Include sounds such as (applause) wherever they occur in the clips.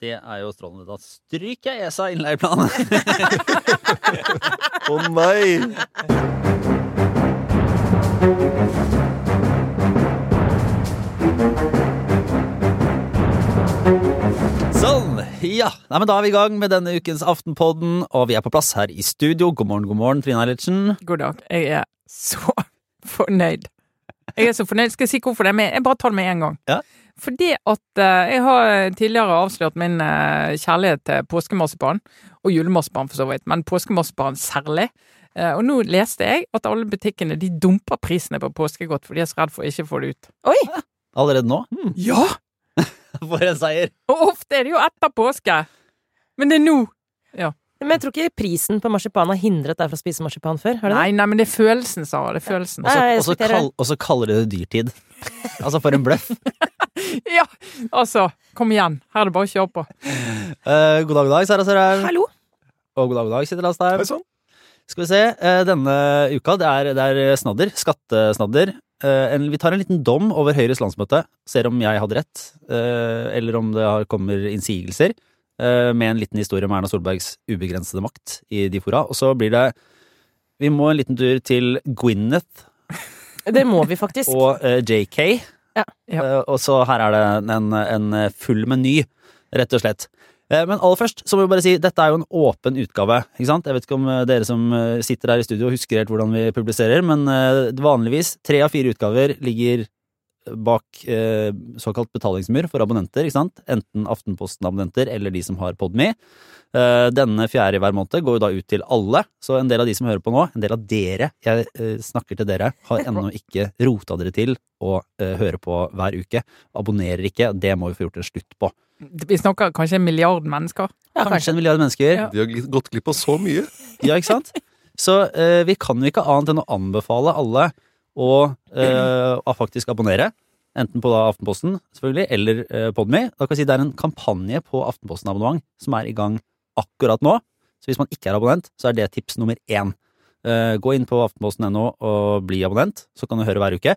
Det er jo strålende. Da stryker jeg ESA innleieplanen! (laughs) Å nei! sånn. Ja. Nei, men da er vi i gang med denne ukens Aftenpodden, og vi er på plass her i studio. God morgen, god morgen, Trine Eilertsen. God dag. Jeg er så fornøyd. Jeg er så fornøyd. Skal jeg si hvorfor det? er med? jeg bare tar det med en gang. Ja. Fordi at eh, jeg har tidligere avslørt min eh, kjærlighet til påskemarsipan, og julemarsipan for så vidt, men påskemarsipan særlig. Eh, og nå leste jeg at alle butikkene de dumper prisene på påskegodt, for de er så redd for å ikke få det ut. Oi! (laughs) Allerede nå? Ja! (laughs) For en seier! Og ofte er det jo etter påske. Men det er nå. Men jeg tror ikke prisen på marsipan har hindret deg fra å spise marsipan før. Har det Nei, nei, men det er følelsen, Sara. Det er følelsen. Og så kaller de det dyrtid. (laughs) Altså, for en bløff. (laughs) Ja, altså. Kom igjen. Her er det bare å kjøre på. Uh, god dag, god dag, Sara Sørheim. Hallo! Og god dag, god dag, Kjetil Astheim. Hei. Skal vi se. Uh, Denne uka, det er, det er snadder. Skattesnadder. Uh, en- Vi tar en liten dom over Høyres landsmøte. Ser om jeg hadde rett, eh, eller om det har- kommer innsigelser. eh, Med en liten historie om Erna Solbergs ubegrensede makt i de fora. Og så blir det Vi må en liten tur til Gwyneth Det må vi faktisk. og eh, JK. Ja. Ja. Eh, Og så her er det en, en full meny, rett og slett. Eh, Men aller først så må vi bare si dette er jo en åpen utgave. ikke sant? Jeg vet ikke om eh, dere som sitter her i studio husker helt hvordan vi publiserer, men vanligvis tre av fire utgaver ligger bak eh, såkalt betalingsmur for abonnenter. ikke sant? Enten Aftenposten-abonnenter eller de som har Podme. Eh, Denne fjerde i hver måned går jo da ut til alle, så en del av de som hører på nå, en del av dere, jeg eh, snakker til dere, har (laughs) ennå ikke rota dere til å eh, høre på hver uke. Abonnerer ikke, det må vi få gjort en slutt på. Vi snakker kanskje en milliard mennesker. Ja, Kanskje en milliard mennesker. Ja. De har gått glipp av så mye. Ja, ikke sant? Så eh, vi kan jo ikke annet enn å anbefale alle å, eh, å faktisk abonnere. Enten på da Aftenposten, selvfølgelig, eller eh, Podme. Da kan jeg si Det er en kampanje på Aftenposten-abonnement som er i gang akkurat nå. Så hvis man ikke er abonnent, så er det tips nummer én. Eh, gå inn på aftenposten.no og bli abonnent, så kan du høre hver uke.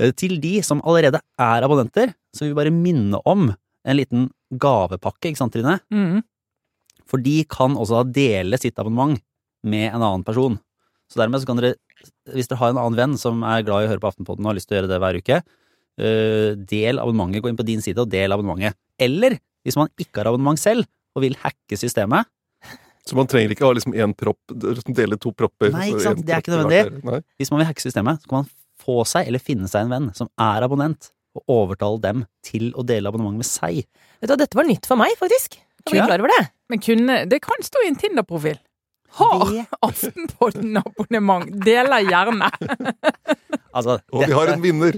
Eh, til de som allerede er abonnenter, så vil vi bare minne om en liten gavepakke, ikke sant, Trine? Mm. For de kan også da dele sitt abonnement med en annen person. Så dermed så kan dere, hvis dere har en annen venn som er glad i å høre på Aftenpodden og har lyst til å gjøre det hver uke, øh, del abonnementet, gå inn på din side og del abonnementet. Eller hvis man ikke har abonnement selv og vil hacke systemet, Så man trenger ikke ha liksom én propp, dele to propper. Nei, ikke sant, det er ikke nødvendig. hvis man vil hacke systemet, så kan man få seg eller finne seg en venn som er abonnent, og overtale dem til å dele abonnement med seg. Vet du, Dette var nytt for meg, faktisk. Jeg var ikke klar over det. Men kunne, det kan stå i en Tinder-profil. Har Det- (laughs) Aftenpodden abonnement. Deler gjerne. (laughs) Altså, Og vi har en vinner!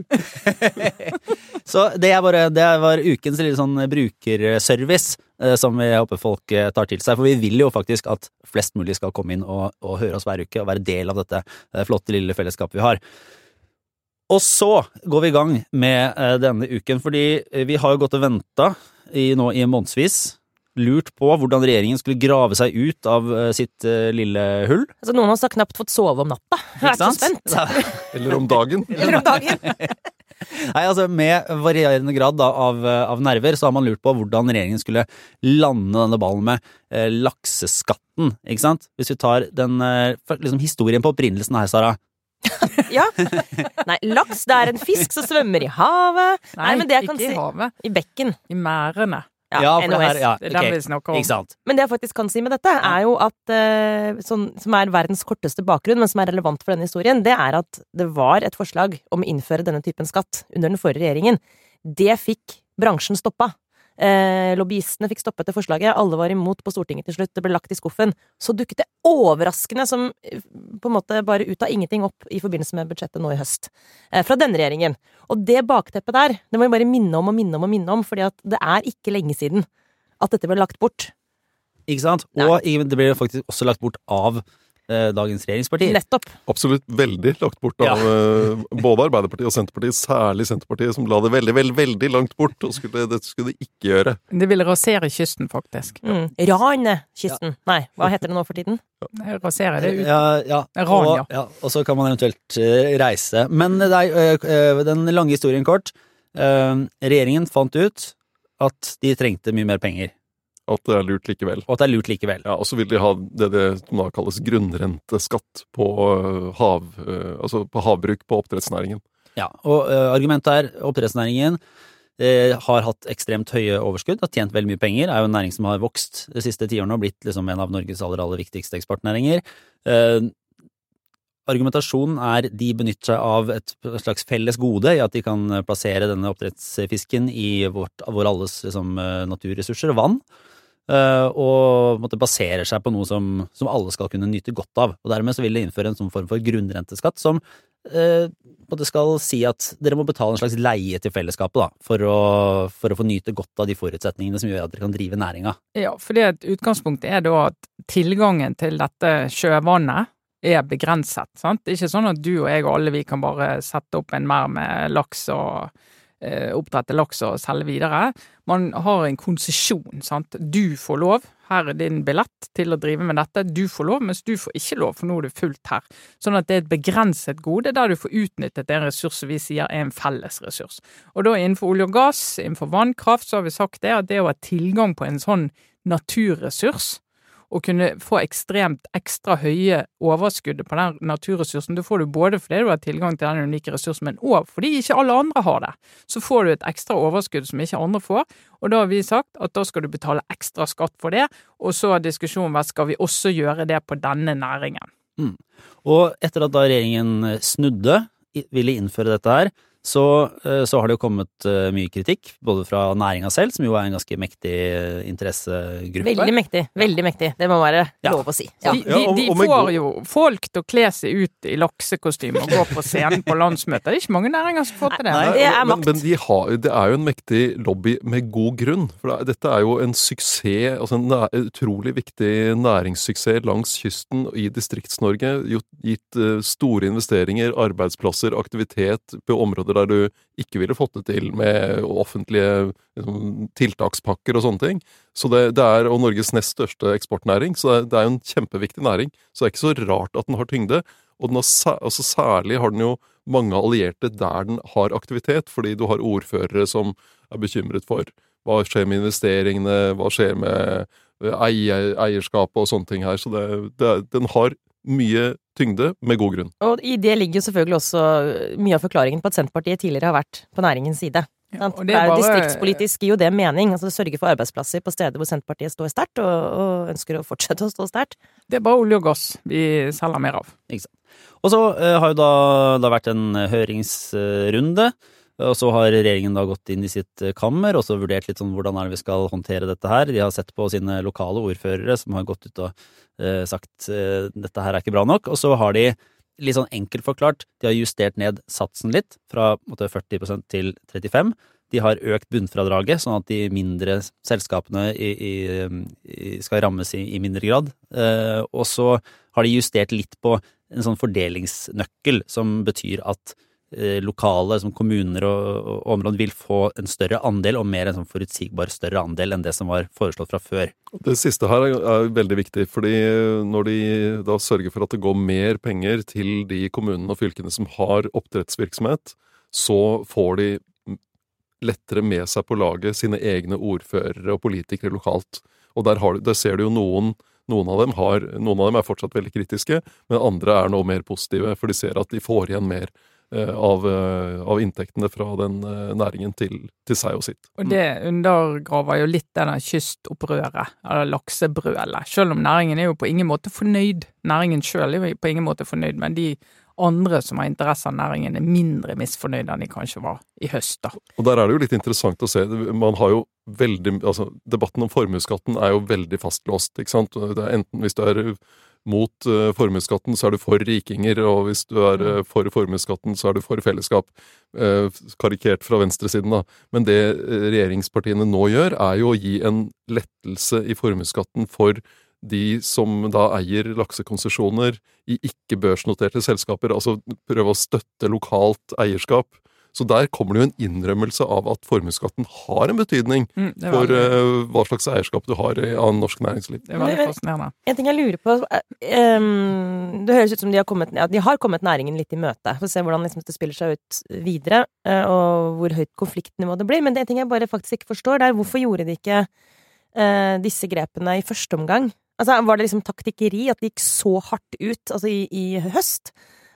(laughs) Så det, er bare, det var ukens lille sånn brukerservice eh, som vi håper folk eh, tar til seg. For vi vil jo faktisk at flest mulig skal komme inn og, og høre oss hver uke og være del av dette eh, flotte lille fellesskapet vi har. Og så går vi i gang med eh, denne uken, fordi eh, vi har jo gått og venta nå i månedsvis. Lurt på hvordan regjeringen skulle grave seg ut av eh, sitt eh, lille hull. Altså, Noen av oss har knapt fått sove om natta. Jeg er så spent. (laughs) Eller om dagen. (laughs) Eller om dagen. (laughs) Nei, altså Med varierende grad da, av, av nerver så har man lurt på hvordan regjeringen skulle lande denne ballen med eh, lakseskatten. ikke sant? Hvis vi tar den eh, liksom historien på opprinnelsen her, Sara. Ja. Nei, laks det er en fisk som svømmer i havet. Nei, men det jeg kan ikke i si havet. I bekken. I merdene. Ja, det NOS. her, ja, Det er den ok, vi snakker om. Men det jeg faktisk kan si med dette, er jo at uh, sånn, Som er verdens korteste bakgrunn, men som er relevant for denne historien, det er at det var et forslag om å innføre denne typen skatt under den forrige regjeringen. Det fikk bransjen stoppa. Eh, lobbyistene fikk stoppet det forslaget. Alle var imot på Stortinget til slutt. Det ble lagt i skuffen. Så dukket det overraskende som eh, på en måte bare ut av ingenting opp i forbindelse med budsjettet nå i høst. Eh, fra denne regjeringen. Og det bakteppet der, det må vi bare minne om og minne om og minne om, fordi at det er ikke lenge siden at dette ble lagt bort. Ikke sant? Og Nei. det ble faktisk også lagt bort av dagens regjeringspartier. Nettopp. Absolutt veldig lagt bort av ja. både Arbeiderpartiet og Senterpartiet. Særlig Senterpartiet, som la det veldig, veldig, veldig langt bort. Og skulle, det skulle de ikke gjøre. Det ville rasere kysten, faktisk. Mm. Ranekysten. Nei, hva heter det nå for tiden? Rasere det ut. Ja, ja. Ran, ja. Og, ja. Og så kan man eventuelt eh, reise. Men det er, eh, eh, den lange historien kort. Eh, regjeringen fant ut at de trengte mye mer penger. At det er lurt likevel. og at det er lurt likevel. Ja, Og så vil de ha det, det som da kalles grunnrenteskatt på, øh, hav, øh, altså på havbruk på oppdrettsnæringen. Ja, og eh, argumentet er oppdrettsnæringen eh, har hatt ekstremt høye overskudd, har tjent veldig mye penger, er jo en næring som har vokst de siste tiårene og blitt liksom en av Norges aller, aller viktigste eksportnæringer. Eh, argumentasjonen er de benytter seg av et slags felles gode i at de kan plassere denne oppdrettsfisken i vårt, vår alles liksom, naturressurser og vann. eh, og måtte baserer seg på noe som, som alle skal kunne nyte godt av. Og Dermed så vil det innføre en sånn form for grunnrenteskatt som eh, skal si at dere må betale en slags leie til fellesskapet da, for å, for å få nyte godt av de forutsetningene som gjør at dere kan drive næringa. Ja, at utgangspunktet er da at tilgangen til dette sjøvannet er begrenset. sant? Det er ikke sånn at du og jeg og alle vi kan bare sette opp en merd med laks og eh, oppdrette laks og selge videre. Man har en konsesjon. Du får lov, her er din billett til å drive med dette, du får lov, mens du får ikke lov, for nå er det fullt her. Sånn at det er et begrenset gode der du får utnyttet den ressursen vi sier er en felles ressurs. Og da innenfor olje og gass, innenfor vannkraft, så har vi sagt det at det å ha tilgang på en sånn naturressurs, og kunne få ekstremt ekstra høye overskuddet på den naturressursen. Det får du både fordi du har tilgang til den unike ressursen, men òg fordi ikke alle andre har det. Så får du et ekstra overskudd som ikke andre får, og da har vi sagt at da skal du betale ekstra skatt for det, og så har diskusjonen vært skal vi også gjøre det på denne næringen. Og etter at da regjeringen snudde, ville innføre dette her, så, eh, så har det jo kommet eh, mye kritikk, både fra næringa selv, som jo er en ganske mektig eh, interessegruppe. Veldig mektig. Veldig mektig. Det må være Ja. lov å si. Ja. De, de, de får jo folk til å kle seg ut i laksekostyme og gå på scenen på landsmøter. Det er ikke mange næringer som får til det. Nei. Det er men, makt. men de har, det er jo en mektig lobby med god grunn. For det, dette er jo en suksess, altså en næ, utrolig viktig næringssuksess langs kysten i Distrikts-Norge. Gitt store investeringer, arbeidsplasser, aktivitet på områder der du ikke ville fått det til med offentlige liksom, tiltakspakker og sånne ting. Så det, det er, Og Norges nest største eksportnæring, så det det er jo en kjempeviktig næring. Så det er ikke så rart at den har tyngde. Og den har, altså særlig har den jo mange allierte der den har aktivitet, fordi du har ordførere som er bekymret for hva skjer med investeringene, hva skjer med eier, eierskapet og sånne ting her. Så det, det, den har mye tyngde, med god grunn. Og i det ligger jo selvfølgelig også mye av forklaringen på at Senterpartiet tidligere har vært på næringens side. Ja, Sant? og det, er jo bare- Distriktspolitisk gir jo det mening. altså det Sørge for arbeidsplasser på steder hvor Senterpartiet står sterkt, og, og ønsker å fortsette å stå sterkt. Det er bare olje og gass vi selger mer av. Og så uh, har jo da det har vært en høringsrunde, og så har regjeringen da gått inn i sitt eh, kammer og så vurdert litt sånn hvordan er det vi skal håndtere dette her. De har sett på sine lokale ordførere som har gått ut og eh, sagt eh, dette her er ikke bra nok, og så har de litt sånn enkelt forklart, de har justert ned satsen litt, fra på 40% til 35 De har økt bunnfradraget, sånn at de mindre selskapene i, i, skal rammes i, i mindre grad. Eh, og så har de justert litt på en sånn fordelingsnøkkel, som betyr at lokale, som kommuner og, og områder, vil få en større andel, og mer en sånn forutsigbar større andel enn det som var foreslått fra før. Det siste her er, veldig viktig, fordi når de da sørger for at det går mer penger til de kommunene og fylkene som har oppdrettsvirksomhet, så får de lettere med seg på laget sine egne ordførere og politikere lokalt. Og der, har, der ser du jo noen noen av, har, noen av dem er fortsatt veldig kritiske, men andre er nå mer positive, for de ser at de får igjen mer eh, av, eh, av inntektene fra den eh, næringen til, til seg og sitt. Og det undergraver jo litt denne kystopprøret, eller laksebrølet. Selv om næringen er jo på ingen måte fornøyd. Næringen sjøl er jo på ingen måte fornøyd, men de andre som har interesse av næringen, er mindre misfornøyde enn de kanskje var i høst, da. Og der er det jo litt interessant å se. Man har jo veldig Altså, debatten om formuesskatten er jo veldig fastlåst, ikke sant. Det er enten hvis du er mot uh, formuesskatten, så er du for rikinger, og hvis du er uh, for formuesskatten, så er du for fellesskap. Uh, karikert fra venstresiden, da. Men det regjeringspartiene nå gjør, er jo å gi en lettelse i formuesskatten for de som da eier laksekonsesjoner i ikke-børsnoterte selskaper, altså prøve å støtte lokalt eierskap. Så der kommer det jo en innrømmelse av at formuesskatten har en betydning Mm, for eh, hva slags eierskap du har av norsk næringsliv. det var veldig fascinerende. En ting jeg lurer på em, Det høres ut som de har kommet, ja, de har kommet næringen litt i møte. Få se hvordan liksom, det spiller seg ut videre, eh, og hvor høyt konfliktnivå det blir. Men det en ting jeg bare faktisk ikke forstår, det er hvorfor gjorde de ikke uh, disse grepene i første omgang? Altså, var det liksom taktikkeri at de gikk så hardt ut altså i, i høst?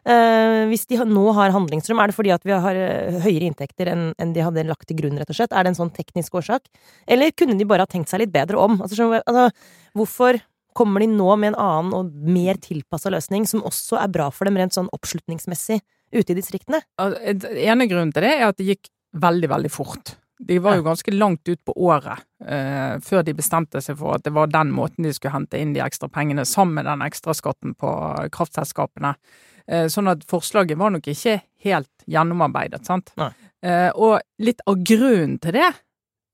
Eh, hvis de nå har handlingsrom, er det fordi at vi har eh, høyere inntekter enn, de hadde lagt til grunn, rett og slett? Er det en sånn teknisk årsak? Eller kunne de bare ha tenkt seg litt bedre om? Altså, så, altså hvorfor kommer de nå med en annen og mer tilpassa løsning, som også er bra for dem rent sånn oppslutningsmessig ute i distriktene? Ene grunnen til det er at det gikk veldig, veldig fort. De var jo ganske langt ut på året eh, før de bestemte seg for at det var den måten de skulle hente inn de ekstra pengene, sammen med den ekstraskatten på kraftselskapene. Eh, sånn at forslaget var nok ikke helt gjennomarbeidet, sant. Nei. Eh, og litt av grunnen til det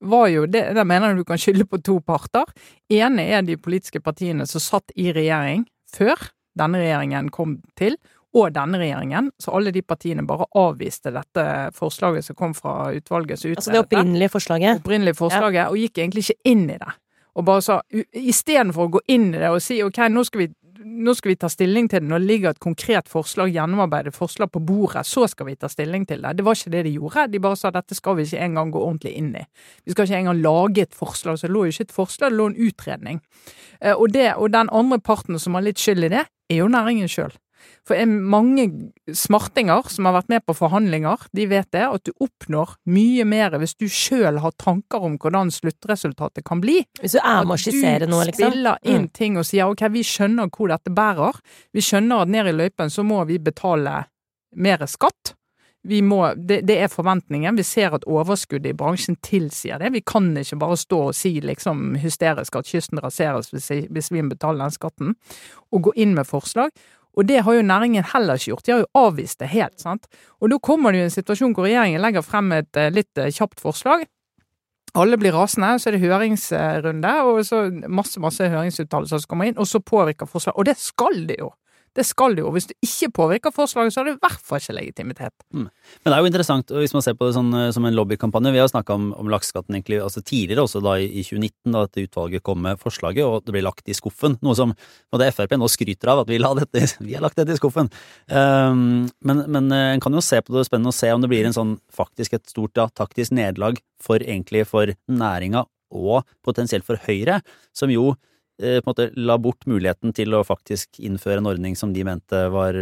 var jo det, Der mener jeg du kan skylde på to parter. ene er de politiske partiene som satt i regjering før denne regjeringen kom til, og denne regjeringen. Så alle de partiene bare avviste dette forslaget som kom fra utvalget som Altså det opprinnelige forslaget? opprinnelige forslaget, og gikk egentlig ikke inn i det. Og bare sa, istedenfor å gå inn i det og si ok, nå skal vi nå skal vi ta stilling til det når det ligger et konkret forslag, gjennomarbeidet forslag på bordet, så skal vi ta stilling til det. Det var ikke det de gjorde. De bare sa dette skal vi ikke engang gå ordentlig inn i. Vi skal ikke engang lage et forslag. Så det lå jo ikke et forslag, det lå en utredning. Eh, Og, det, og den andre parten som har litt skyld i det, er jo næringen sjøl. For mange smartinger som har vært med på forhandlinger, de vet det, at du oppnår mye mer hvis du sjøl har tanker om hvordan sluttresultatet kan bli. Hvis du er med å skissere noe, Du liksom? spiller inn Mm. ting og sier ok, vi skjønner hvor dette bærer. Vi skjønner at ned i løypen så må vi betale mer skatt. Vi må, det, det er forventningen. Vi ser at overskuddet i bransjen tilsier det. Vi kan ikke bare stå og si liksom hysterisk at kysten raseres hvis, hvis vi må betale den skatten, og gå inn med forslag. Og det har jo næringen heller ikke gjort. De har jo avvist det helt. sant? Og da kommer det jo en situasjon hvor regjeringen legger frem et eh, litt eh, kjapt forslag. Alle blir rasende, så er det høringsrunde, og så masse masse høringsuttalelser som kommer inn, og så påvirker forslag. Og det skal det jo! Det skal det jo. Hvis det ikke påvirker forslaget, så har det i hvert fall ikke legitimitet. Men det er jo interessant, hvis man ser på det sånn, eh, som en lobbykampanje Vi har snakka om, om lakseskatten egentlig, altså tidligere, også da i, i 2019, da dette utvalget kom med forslaget, og det ble lagt i skuffen. Noe som og det Frp nå skryter av, at vi, dette, (laughs) vi har lagt dette i skuffen. Um, men, men eh, en kan jo se på det det spennende å se om det blir en sånn faktisk et stort ja, taktisk nederlag for egentlig for næringa og potensielt for Høyre, som jo eh, på en måte la bort muligheten til å faktisk innføre en ordning som de mente var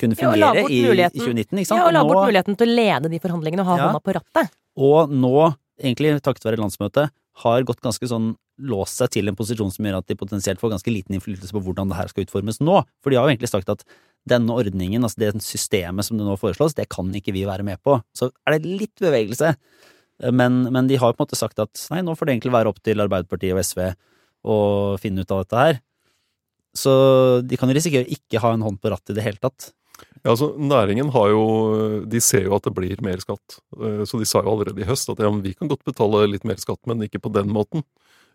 kunne og fungere ja, i, i 2019. ikke sant? Ja, og la nå- bort muligheten til å lede de forhandlingene og ha Ja. hånda på rattet. og nå, egentlig takket være landsmøtet, har gått ganske sånn låst seg til en posisjon som gjør at de potensielt får ganske liten innflytelse på hvordan det her skal utformes nå. For de har jo egentlig sagt at denne ordningen, altså det systemet som det nå foreslås, det kan ikke vi være med på. Så er det litt bevegelse. Men, men de har på en måte sagt at nei, nå får det egentlig være opp til Arbeiderpartiet og SV å finne ut av dette her. Så de kan jo risikere å ikke ha en hånd på rattet i det hele tatt. Ja, altså Næringen har jo De ser jo at det blir mer skatt. Eh, Så de sa jo allerede i høst at ja, vi kan godt betale litt mer skatt, men ikke på den måten.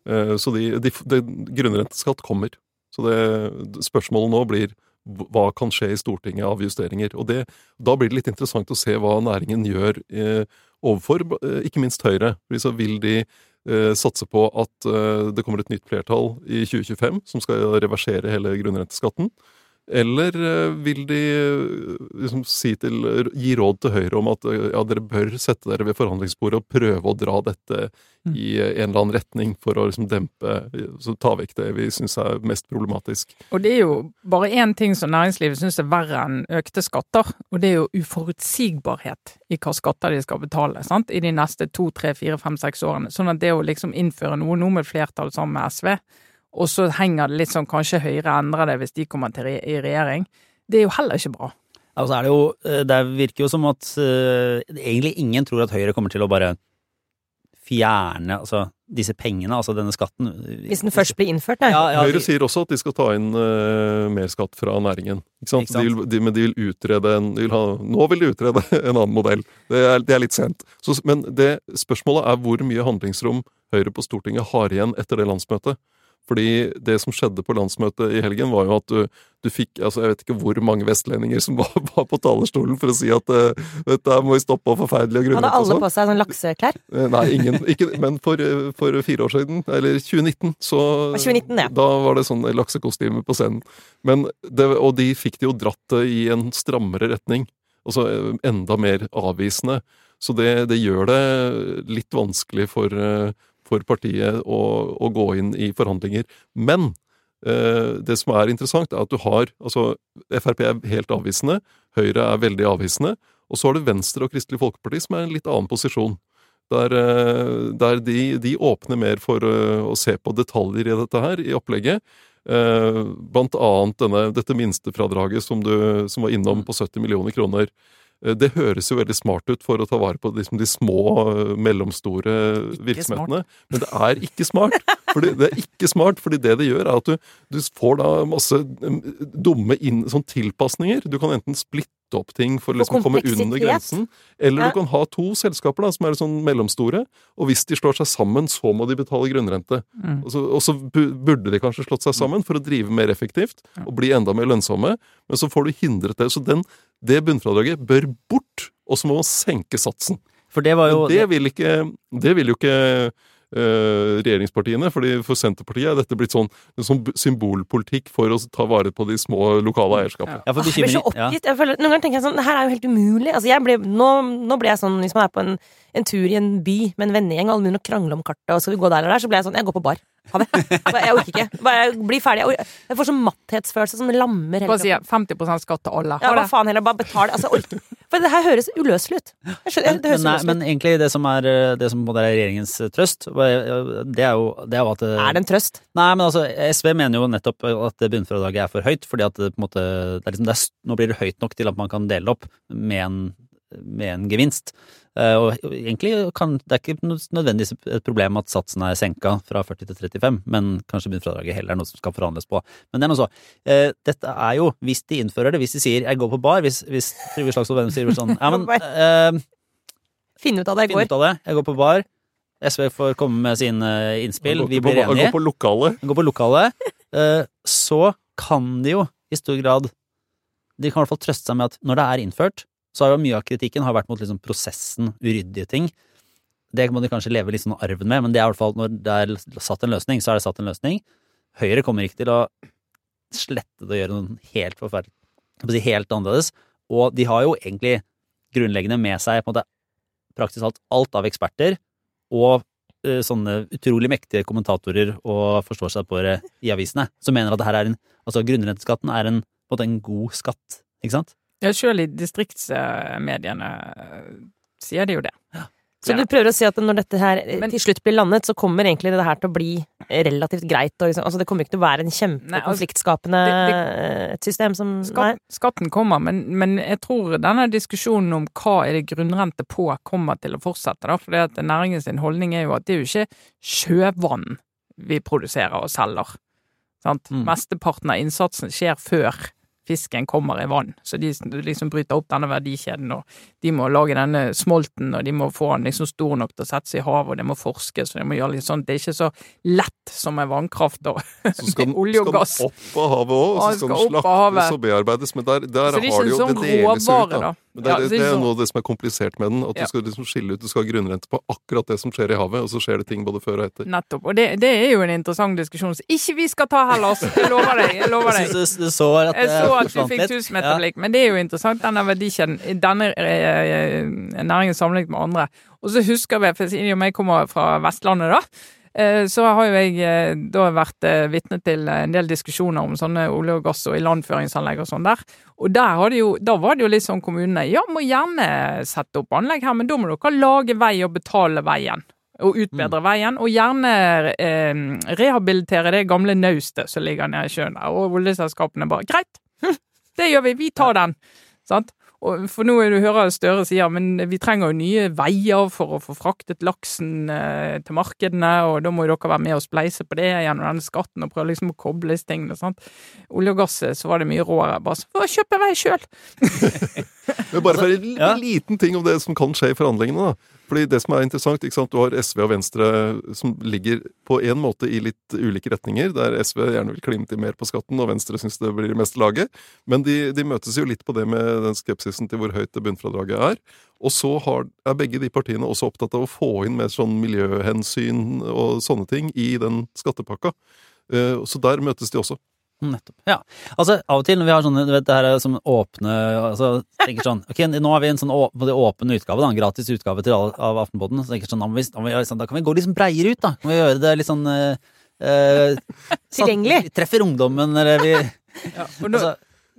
Eh, Så de, de, de, grunnrenteskatt kommer. Så det, spørsmålet nå blir hva kan skje i Stortinget av justeringer? Og det, Da blir det litt interessant å se hva næringen gjør eh, overfor ikke minst Høyre. Fordi Så vil de satse på at eh, det kommer et nytt flertall i 2025 som skal reversere hele grunnrenteskatten? Eller eh, vil de eh, liksom si til, gi råd til Høyre om at eh, ja, dere bør sette dere ved forhandlingsbordet og prøve å dra dette Mm. i en eller annen retning for å liksom dempe så Ta vekk det vi syns er mest problematisk. Og det er jo bare én ting som næringslivet syns er verre enn økte skatter, og det er jo uforutsigbarhet i hva skatter de skal betale sant? i de neste to, tre, fire, fem, seks årene. Sånn at det å liksom innføre noe nå med flertall sammen med SV, og så henger det litt sånn kanskje Høyre endrer det hvis de kommer til re i regjering, det er jo heller ikke bra. Altså er det jo eh, Det virker jo som at uh, egentlig ingen tror at Høyre kommer til å bare fjerne altså, disse pengene, altså denne skatten. Hvis den først blir innført, nei. ja, ja, Høyre de- sier også at de skal ta inn uh, mer skatt fra næringen. Ikke sant? Ikke sant? De vil, de, men de vil utrede en de vil ha, Nå vil de utrede (laughs) en annen modell. Det er, det er litt sent. Så, men det, spørsmålet er hvor mye handlingsrom Høyre på Stortinget har igjen etter det landsmøtet. Fordi det som skjedde på landsmøtet i helgen, var jo at du, du fikk altså Jeg vet ikke hvor mange vestlendinger som (laughs) var, var på talerstolen for å si at uh, dette må vi stoppe og forferdelige grunner. Hadde alle på seg sånn lakseklær? (laughs) Eh, Nei, ingen. Ikke, men for, eh, for fire år siden, eller 2019, så 2019, ja. Da var det sånn laksekostyme på scenen. Men det, og de fikk det jo dratt i en strammere retning. Altså enda mer avvisende. Så det, det gjør det litt vanskelig for, eh, for partiet å, å gå inn i forhandlinger. Men eh, det som er interessant, er at du har altså Frp er helt avvisende, Høyre er veldig avvisende, og så har du Venstre og Kristelig Folkeparti som er i en litt annen posisjon. Der, eh, der de, de, åpner mer for uh, å se på detaljer i dette her, i opplegget. Uh, blant annet denne, dette minstefradraget som du som var innom på 70 millioner kroner. Uh, det høres jo veldig smart ut for å ta vare på liksom, de små, mellomstore virksomhetene. Smart. Men det er ikke smart. Fordi, det er ikke smart, fordi det det gjør, er at du, du får da masse dumme inn, sånn tilpasninger. Du kan enten splitte opp ting for å liksom komme under grensen. Eller ja. du kan ha to selskaper da, som er sånn mellomstore, og hvis de slår seg sammen, så må de betale grunnrente. Mm. Og, så, og, så, burde de kanskje slått seg sammen for å drive mer effektivt og bli enda mer lønnsomme, men så får du hindret det. Så den, det bunnfradraget bør bort, og så må man senke satsen. For det var jo det vil, ikke, det vil jo ikke øh, regjeringspartiene. fordi For Senterpartiet er dette blitt sånn, sånn, symbolpolitikk for å ta vare på de små lokale eierskapene. Ja, jeg blir så oppgitt. Jeg føler, noen ganger tenker jeg sånn Det her er jo helt umulig. Altså, ble, nå, nå ble jeg sånn hvis man er på en, en tur i en by med en vennegjeng, og alle begynner å krangle om kartet, og skal vi gå der eller der, så blir jeg sånn Jeg går på bar. Ha det. Jeg orker ikke. Bare bli ferdig. Jeg får sånn matthetsfølelse som lammer hele Bare si 50% skatt til alle. Ja, hva faen heller. Bare betal. Altså, orker. For det her høres uløselig ut. Skjønner, det høres men, nei, men egentlig det som er, det som er regjeringens trøst, det er jo, det er jo at Er det en trøst? Nei, men altså, SV mener jo nettopp at bunnfradraget er for høyt, fordi at det på en måte det er liksom, det er, Nå blir det høyt nok til at man kan dele opp med en med en gevinst. Eh, og egentlig kan det er ikke nødvendigvis et problem at satsen er senka fra 40 til 35, men kanskje bunnfradraget heller er noe som skal forhandles på. Men det er noe så. Eh, dette er jo, hvis de innfører det, hvis de sier 'jeg går på bar', hvis, hvis Trygve Slagsvold Vedum sier sånn ja, men (laughs) eh, Finn ut av det i går. Finn ut av det, jeg går på bar. SV får komme med sine innspill, vi blir enige. Gå på lokalet. Gå på lokalet. Så kan de jo i stor grad De kan i hvert fall trøste seg med at når det er innført, så har jo mye av kritikken har vært mot liksom prosessen, uryddige ting. Det må de kanskje leve litt sånn arven med, men det er i hvert fall når det er satt en løsning, så er det satt en løsning. Høyre kommer ikke til å slette det og gjøre noe helt forferdelig, helt annerledes. Og de har jo egentlig grunnleggende med seg på en måte praktisk alt alt av eksperter og uh, sånne utrolig mektige kommentatorer og forstår seg på det i avisene, som mener at det her er en, altså grunnrenteskatten er en, på en måte en god skatt, ikke sant? Ja, sjøl i distriktsmediene eh, sier de jo det. Ja. Så du prøver å si at når dette her eh, Men, til slutt blir landet, så kommer egentlig det her til å bli relativt greit? Og liksom, altså det kommer ikke til å være en kjempekonfliktskapende altså, system som skatt, Skatten kommer, men, men, jeg tror denne diskusjonen om hva er det grunnrente på, kommer til å fortsette. da, For Næringen sin holdning er jo at det er jo ikke sjøvann vi produserer og selger. Sant? Mm. Mesteparten av innsatsen skjer før fisken kommer i vann. Så de liksom bryter opp denne verdikjeden, og de må lage denne smolten, og de må få den liksom stor nok til å sette seg i havet, og det må forskes, og de må gjøre litt sånn Det er ikke så lett som med vannkraft (laughs) og olje og gass. Så skal den opp av havet òg, og så skal den slaktes og bearbeides, men der, der har de jo sånn Det deles ut, da. Men det, er, ja, det, er noe av det som er komplisert med den, at du skal liksom skille ut Du skal ha grunnrente på akkurat det som skjer i havet, og så skjer det ting både før og etter. Nettopp. Og det, det er jo en interessant diskusjon som ikke vi skal ta heller, altså. Jeg lover deg. Jeg lover deg. Jeg, du, så at, jeg så at du fikk tusenmeterblikk, ja. men det er jo interessant, denne verdikjeden. Denne eh, næringen sammenlignet med andre. Og så husker vi, for siden jeg kommer fra Vestlandet, da. Eh, så har jo jeg eh, da vært vitne til en del diskusjoner om sånne olje og gass og ilandføringsanlegg og sånn der. Og der jo, da var det jo litt sånn kommunene ja, må gjerne sette opp anlegg her, men da må dere lage vei og betale veien. Og utbedre mm. veien, og gjerne eh, rehabilitere det gamle naustet som ligger nede i sjøen der. Og oljeselskapene bare greit, (laughs) det gjør vi, vi tar den. Sant? For nå du hører Støre sier men vi trenger jo nye veier for å få fraktet laksen eh, til markedene, og da må jo dere være med og spleise på det gjennom denne skatten og prøve liksom å koble disse tingene. sant? Olje og gass, eh, så var det mye råere. Bare så kjøpe vei sjøl! (laughs) men bare for en ja. liten ting om det som kan skje i forhandlingene, da. Fordi det som er interessant, ikke sant, Du har SV og Venstre som ligger på en måte i litt ulike retninger, der SV gjerne vil klime til mer på skatten, og Venstre syns det blir mest laget. Men de, de, møtes jo litt på det med den skepsisen til hvor høyt det bunnfradraget er. Og så har, er begge de partiene også opptatt av å få inn mer sånn miljøhensyn og sånne ting i den skattepakka. Eh, så der møtes de også. Nettopp. Ja. Altså, av og til når vi har sånne, du vet, det her er som åpne altså, tenker sånn, ok, Nå har vi en sånn å- åpen utgave, da, en gratis utgave til av Aftenposten. Så tenker sånn, da, vi, da, liksom, da kan vi gå litt sånn breiere ut, da. Kan vi gjøre det litt sånn eh, eh, sånn- Tilgjengelig. Treffer ungdommen, eller vi Ja, for nå, altså,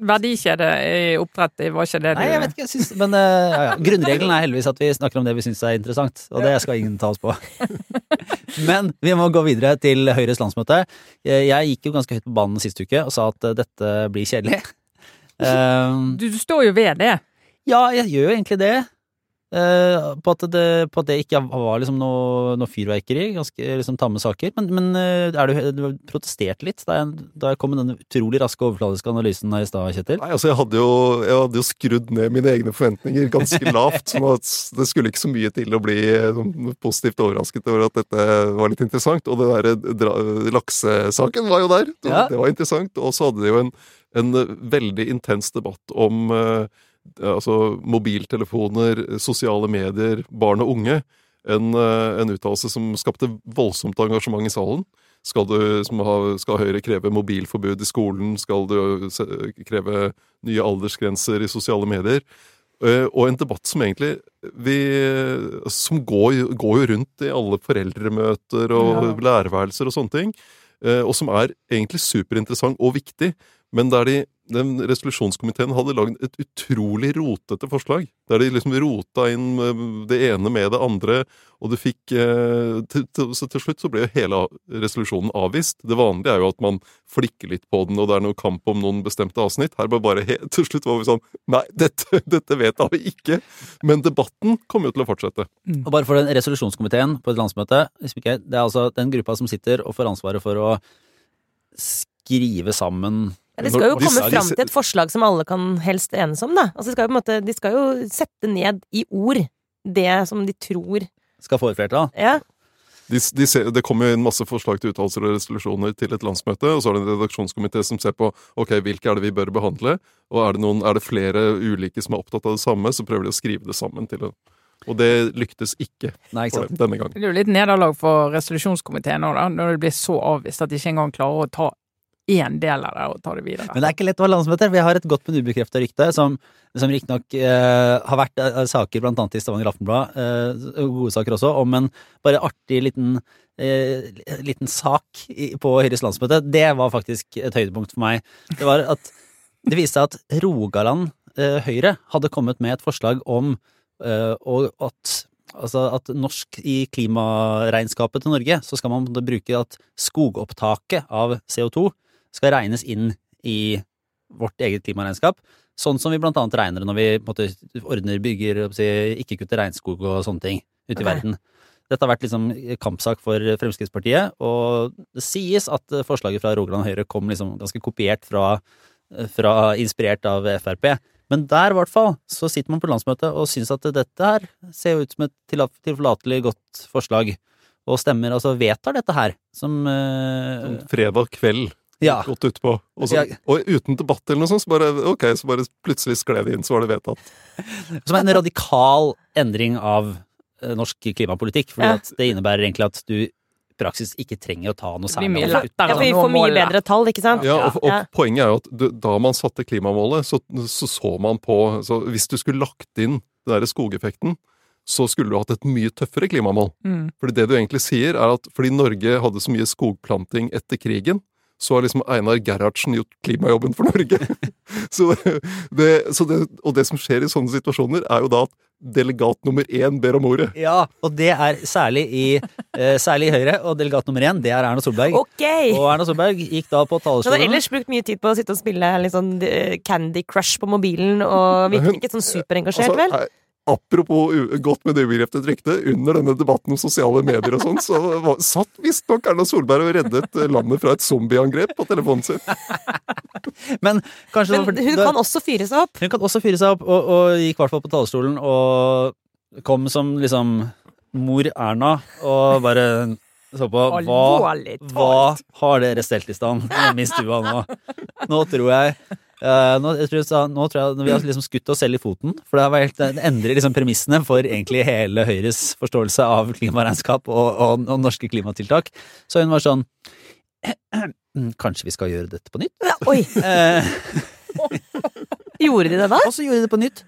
verdikjede i oppdrett, var ikke det du Nei, jeg vet ikke, jeg synes, men eh, ja, ja. Grunnregelen er heldigvis at vi snakker om det vi syns er interessant, og det skal ingen ta oss på. (laughs) Men vi må gå videre til Høyres landsmøte. Jeg, gikk jo ganske høyt på banen sist uke og sa at eh, dette blir kjedelig. (laughs) Eh, Du, du står jo ved det. ja, jeg gjør jo egentlig det. Eh, på, at det på at det ikke var liksom noe, noe fyrverkeri, ganske liksom tamme saker. Men, men eh, er du, du protesterte litt da jeg, da jeg kom med den utrolig raske overfladiske analysen her i stad, Kjetil? Nei, altså jeg hadde, jo, jeg hadde jo skrudd ned mine egne forventninger ganske (laughs) lavt. sånn at det skulle ikke så mye til å bli eh, positivt overrasket over at dette var litt interessant. Og det derre laksesaken var jo der. Ja. Det var interessant. Og så hadde de jo en, en veldig intens debatt om eh, altså mobiltelefoner, sosiale medier, barn og unge. En, eh, en uttalelse som skapte voldsomt engasjement i salen. Skal, du, skal Høyre kreve mobilforbud i skolen? Skal du kreve nye aldersgrenser i sosiale medier? Eh, Og en debatt som egentlig vi, Som går, går jo rundt i alle foreldremøter og lærerværelser og sånne ting. eh, Og som er egentlig superinteressant og viktig. Men der de, den resolusjonskomiteen hadde lagd et utrolig rotete forslag. Der de liksom rota inn eh, det ene med det andre, og du fikk eh, til, til, Så til slutt så ble jo hele resolusjonen avvist. Det vanlige er jo at man flikker litt på den, og det er noe kamp om noen bestemte avsnitt. Her var bare (laughs) Til slutt var vi sånn Nei, dette, dette vet vi ikke! Men debatten kommer jo til å fortsette. Og bare for den resolusjonskomiteen på et landsmøte, det er altså den gruppa som sitter og får ansvaret for å skrive sammen Ja, de skal jo komme fram til et forslag som alle kan helst enes om, da. Altså, de, skal jo på en måte, de skal jo sette ned i ord det som de tror skal få et flertall. Ja. De, de ser, det kommer jo inn masse forslag til uttalelser og resolusjoner til et landsmøte, og så er det en redaksjonskomité som ser på ok, hvilke er det vi bør behandle, og er det, noen, er det flere ulike som er opptatt av det samme, så prøver de å skrive det sammen til en Og det lyktes ikke Nei, ikke denne gangen. Det er jo litt nederlag for resolusjonskomiteen nå, da, når det blir så avvist at de ikke engang klarer å ta én del av det og ta det videre. Men det er ikke lett å ha landsmøter. Vi har et godt, men ubekrefta rykte, som, som riktignok eh, har vært eh, saker blant annet i Stavanger Aftenblad, eh, gode saker også, om en bare artig liten, eh, liten sak i, på Høyres landsmøte. Det var faktisk et høydepunkt for meg. Det var at det viste seg at Rogaland eh, Høyre hadde kommet med et forslag om eh, at Altså at norsk i klimaregnskapet til Norge, så skal man bruke at skogopptaket av CO2 skal regnes inn i vårt eget klimaregnskap. Sånn som vi blant annet regner det når vi på måte, ordner, bygger, si, ikke kutter regnskog og sånne ting ute i verden. Dette har vært liksom kampsak for Fremskrittspartiet, og det sies at forslaget fra Rogaland Høyre kom liksom ganske kopiert fra, fra inspirert av Frp. Men der, i hvert fall, så sitter man på landsmøtet og syns at dette her ser jo ut som et tilforlatelig godt forslag, og stemmer, altså vedtar dette her, som eh, Fredag kveld Ja. godt utpå. Og, så, Ja. og uten debatt eller noe sånt, så bare ok, så bare plutselig skled det inn, så var det vedtatt. Som er en radikal endring av eh, norsk klimapolitikk, for Ja. det innebærer egentlig at du i praksis ikke trenger å ta noe særlig ja, for vi får mye bedre tall, ikke sant? Ja, og, og Ja. poenget er jo at du, da man satte klimamålet, så, så så man på så Hvis du skulle lagt inn den derre skogeffekten, så skulle du hatt et mye tøffere klimamål. Mm. Fordi det du egentlig sier, er at fordi Norge hadde så mye skogplanting etter krigen, så har liksom Einar Gerhardsen gjort klimajobben for Norge. (laughs) så det, så det, og det som skjer i sånne situasjoner, er jo da at delegat nummer én ber om ordet. Ja, og det er særlig i, eh, særlig i Høyre, og delegat nummer én, det er Erna Solberg. Okay. Og Erna Solberg gikk da på Hun har ellers brukt mye tid på å sitte og spille litt sånn eh, Candy Crush på mobilen, og virker ikke sånn superengasjert, Altså, vel? Apropos u- godt med det ubegrepet rykte, under denne debatten om sosiale medier og sånn, så var, satt visstnok Erna Solberg og reddet landet fra et zombieangrep på telefonen sin. (laughs) Men kanskje Men hun da- kan også fyre seg opp. Hun kan også fyre seg opp, og, og gikk i hvert fall på talerstolen og kom som liksom mor Erna og bare så på hva, hva har dere stelt i stand hjemme i stua nå? Nå tror jeg eh, nå, jeg tror jeg, sa- nå tror jeg vi har liksom skutt oss selv i foten, for det, har vært, det endrer liksom premissene for egentlig hele Høyres forståelse av klimaregnskap og, og, og norske klimatiltak. Så hun var sånn (clears throat) kanskje vi skal gjøre dette på nytt? Ja, oi! (laughs) Eh, Gjorde de det da? og så gjorde de det på nytt.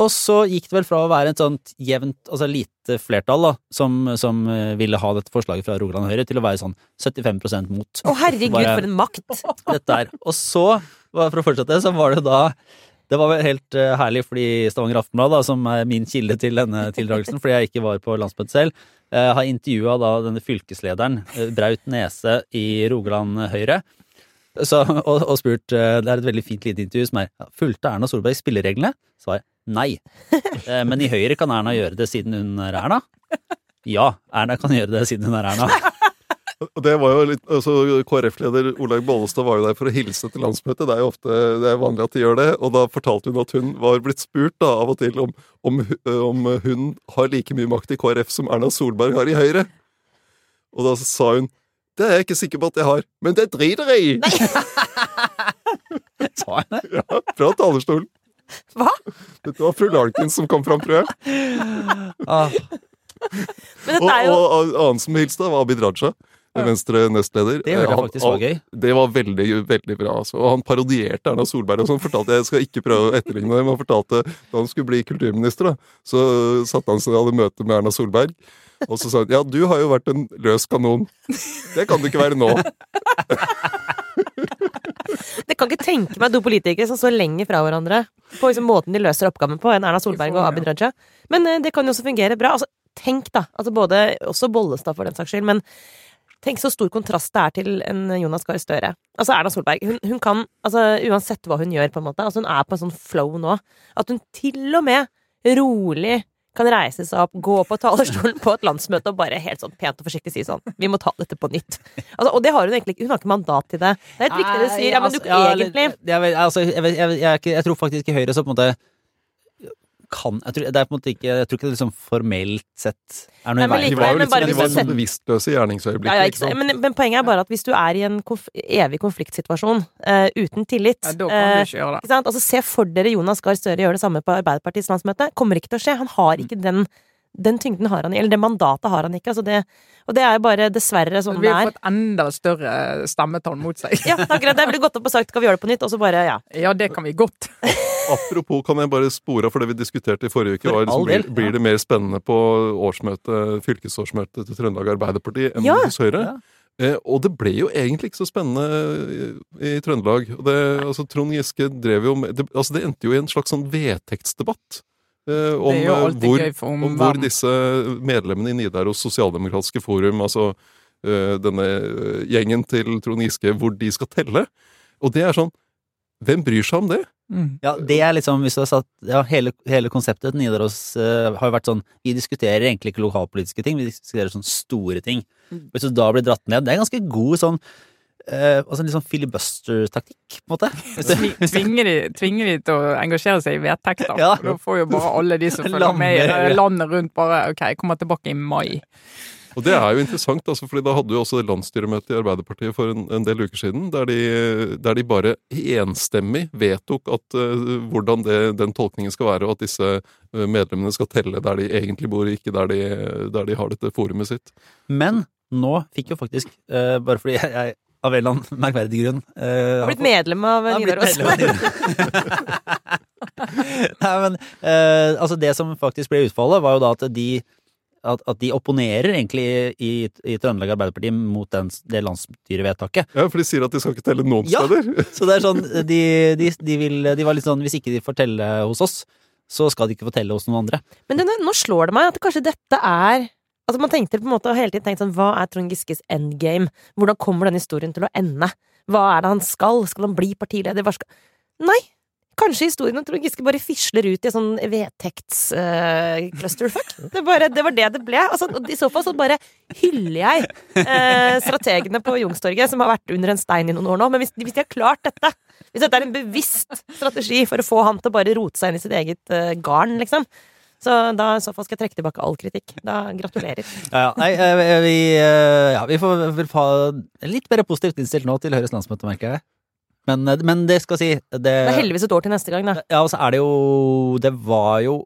Og så gikk det vel fra å være et sånt jevnt, altså lite flertall, da, som, som eh, ville ha dette forslaget fra Rogaland Høyre, til å være sånn 75% mot. Å herregud, Bare- for en makt! dette er. Og så, for å fortsette, så var det da Det var vel helt eh, herlig fordi Stavanger Aftenblad, da, som er min kilde til denne tildragelsen, fordi jeg ikke var på landsmøtet selv, eh, har intervjua da denne fylkeslederen, eh, Braut Nese i Rogaland Høyre. Så, og, og spurt Det er et veldig fint lite intervju som er Fulgte Erna Solberg spillereglene? Svar nei. Men i Høyre kan Erna gjøre det siden hun er Erna? Ja, Erna kan gjøre det siden hun er Erna. Og det var jo litt, altså KrF-leder Olaug Bollestad var jo der for å hilse til landsmøtet. Det er jo ofte det er vanlig at de gjør det. Og da fortalte hun at hun var blitt spurt da, av og til om, om, om hun har like mye makt i KrF som Erna Solberg har i Høyre. Og da sa hun det er jeg ikke sikker på at jeg har, men det driter jeg i! (laughs) Sa hun det? Ja, fra talerstolen. Hva? Dette var fru Larkin som kom fram, tror jeg. Ah, Men Og, dette er jo og, og annen som hilste, var Abid Raja. Venstre nestleder. det hørte jeg Han- faktisk var gøy. Det var veldig veldig bra. Altså. Og han parodierte Erna Solberg. og sånn, fortalte Jeg skal ikke prøve å etterligne det, men han fortalte da han skulle bli kulturminister, da, så satte han seg og hadde møte med Erna Solberg. Og så sa han ja, du har jo vært en løs kanon. Det kan du ikke være nå. (laughs) Jeg kan ikke tenke meg to politikere som står lenger fra hverandre på liksom måten de løser oppgaven på, enn Erna Solberg og Abid Raja. Men eh, det kan jo også fungere bra. Altså, tenk, da. Altså både, også Bollestad, for den saks skyld. Men tenk så stor kontrast det er til en Jonas Gahr Støre. Altså Erna Solberg. Hun, hun kan, altså uansett hva hun gjør, på en måte, altså hun er på en sånn flow nå, at hun til og med rolig kan reise seg opp, gå på talerstolen på et landsmøte og bare helt sånn pent og forsiktig si sånn Vi må ta dette på nytt. Altså, og det har hun egentlig ikke. Hun har ikke mandat til det. Det er helt riktig det du sier. Ja, men du, egentlig jeg, altså, jeg, jeg, jeg, jeg tror faktisk i Høyre så på en måte kan jeg tror, Det er på en måte ikke Jeg tror ikke det liksom formelt sett er noe men i veien. De var jo litt, hvis var du bevisstløse i gjerningsøyeblikket. Ja, ja? Men, men poenget er bare at hvis du er i en konf evig konfliktsituasjon uh, uten tillit Ja, da kan eh, du ikke gjøre det. ikke sant? Altså, Se for dere Jonas Gahr Støre gjøre det samme på Arbeiderpartiets landsmøte. Kommer ikke til å skje. Han har ikke den, den tyngden har han, eller det mandatet har han ikke. Altså det, og det er jo bare dessverre sånn Vi har er. fått enda større stemmetall mot seg. Ja, akkurat. Det ville gått opp og sagt skal vi gjøre det på nytt, og så bare ja. Ja, det kan vi godt. (laughs) Apropos, kan jeg bare spore av for det vi diskuterte i forrige uke? For Var liksom, blir, blir det mer spennende på årsmøte, fylkesårsmøtet til Trøndelag Arbeiderparti enn Ja, hos Høyre? ja. Eh, og det ble jo egentlig ikke så spennende i, i Trøndelag. Det, altså, Trond Giske drev jo med det, altså, det endte jo i en slags sånn vedtektsdebatt. Eh, om, eh, hvor, om, om hvor disse medlemmene i Nidaros sosialdemokratiske forum, altså eh, denne eh, gjengen til Trond Giske, hvor de skal telle. Og det er sånn Hvem bryr seg om det? Mm. Ja, det er liksom Hvis du har satt ja, hele, hele konseptet til Nidaros uh, har jo vært sånn Vi diskuterer egentlig ikke lokalpolitiske ting, vi diskuterer sånne store ting. Mm. Hvis du da blir dratt ned Det er ganske god sånn uh, altså litt sånn filibuster-taktikk, på en måte. (laughs) Tvinger de, tvinger de til å engasjere seg i vedtekter. Ja. Da får jo bare alle de som (laughs) følger med i landet rundt, bare OK, jeg kommer tilbake i mai. Og det er jo interessant, altså, fordi da hadde jo også landsstyremøte i Arbeiderpartiet for en, en del uker siden, der de, der de bare enstemmig vedtok at, uh, hvordan det, den tolkningen skal være, og at disse eh, medlemmene skal telle der de egentlig bor, ikke der de, der de har dette forumet sitt. men nå fikk jo faktisk, uh, bare fordi jeg, jeg av en eller annen merkverdig grunn uh, Har blitt medlem av Nidaros. (laughs) Nei, men uh, altså det som faktisk ble utfallet, var jo da at de at, at de opponerer egentlig i, i Trøndelag Arbeiderparti mot den, det landsstyrevedtaket. Ja, for de sier at de skal ikke telle noen Ja. steder. (laughs) Så det er sånn, de, de, de, vil, de var litt sånn Hvis ikke de får telle hos oss, så skal de ikke få telle hos noen andre. Men det, nå slår det meg at kanskje dette er Altså Man tenkte på en måte og hele tiden tenkt sånn Hva er Trond Giskes endgame? Hvordan kommer den historien til å ende? Hva er det han skal? Skal han bli partileder? Hva skal Nei! Kanskje historien om Trond Giske bare fisler ut i en sånn vedtekts-clusterfuck. det, det var det det ble. Altså, I så fall så bare hyller jeg uh, strategene på Youngstorget, som har vært under en stein i noen år nå. Men hvis, hvis de har klart dette, hvis dette er en bevisst strategi for å få han til å bare rote seg inn i sitt eget uh, garn, liksom, så da i så fall skal jeg trekke tilbake all kritikk. Da gratulerer. Ja, ja, nei, eh, vi, ja, vi får vel ha litt mer positivt innstilt nå til Høyres landsmøte, merker jeg. Men, eh, men det skal si det, Det er heldigvis et år til neste gang, da. Ja, og så er det jo Det var jo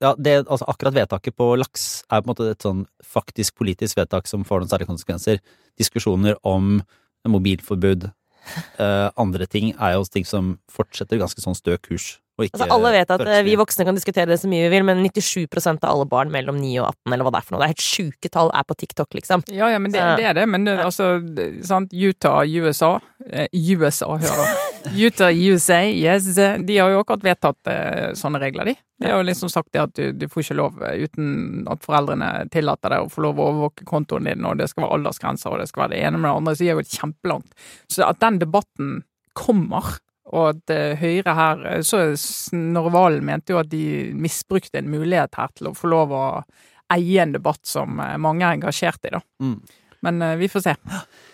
ja, det, altså Akkurat vedtaket på laks er på en måte et sånn faktisk politisk vedtak som får noen særlige konsekvenser. Diskusjoner om mobilforbud, eh, andre ting, er jo ting som fortsetter ganske sånn stø kurs. Og ikke Altså, alle vet at eh, vi voksne kan diskutere det så mye vi vil, men 97% av alle barn mellom 9 og 18, eller hva det er for noe, det er helt sjuke tall, er på TikTok, liksom. Ja, ja, men det, det er det. Men det, altså, sant? Utah, USA eh, USA, hører (laughs) Utah, USA, yes. eh, De har jo akkurat vedtatt eh, sånne regler, de. De har jo liksom sagt det at du, du får ikke lov eh, uten at foreldrene tillater deg å få lov å overvåke kontoen din, og det skal være aldersgrenser, og det skal være det ene med det andre, så de er jo kjempelangt. Så at den debatten kommer, og at eh, Høyre her eh, Så Snorre Valen mente jo at de misbrukte en mulighet her til å få lov å eie en debatt som eh, mange er engasjert i, da. Mm. Men vi får se.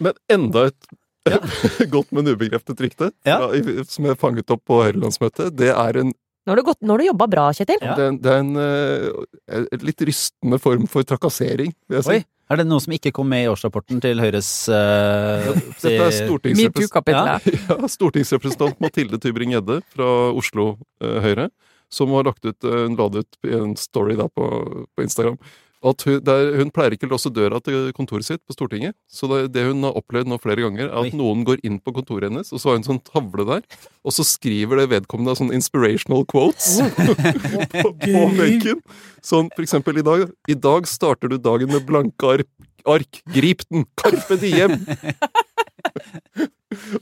Men enda et (laughs) godt, men ubekreftet rykte Ja. som er fanget opp på Høyrelandsmøtet. Det er en, Nå har du, gått, nå har du jobba bra, Kjetil. Ja. det det er en litt rystende form for trakassering, vil jeg si. Oi, er det noe som ikke kom med i årsrapporten til Høyres uh, Dette er stortingsrepresentant, (laughs) ja, stortingsrepresentant Mathilde Tybring-Gjedde fra Oslo uh, Høyre, som har lagt ut, uh, hun la ut en story da på, på Instagram. At hun, der, hun pleier ikke å låse døra til kontoret sitt på Stortinget. Så det, det hun har opplevd nå flere ganger, er at Oi. noen går inn på kontoret hennes, og så har hun sånn tavle der, og så skriver det vedkommende sånn inspirational quotes (laughs) på, på veggen. Sånn for eksempel i dag. I dag starter du dagen med blanke ark. ark. Grip den! Karpe diem! (laughs)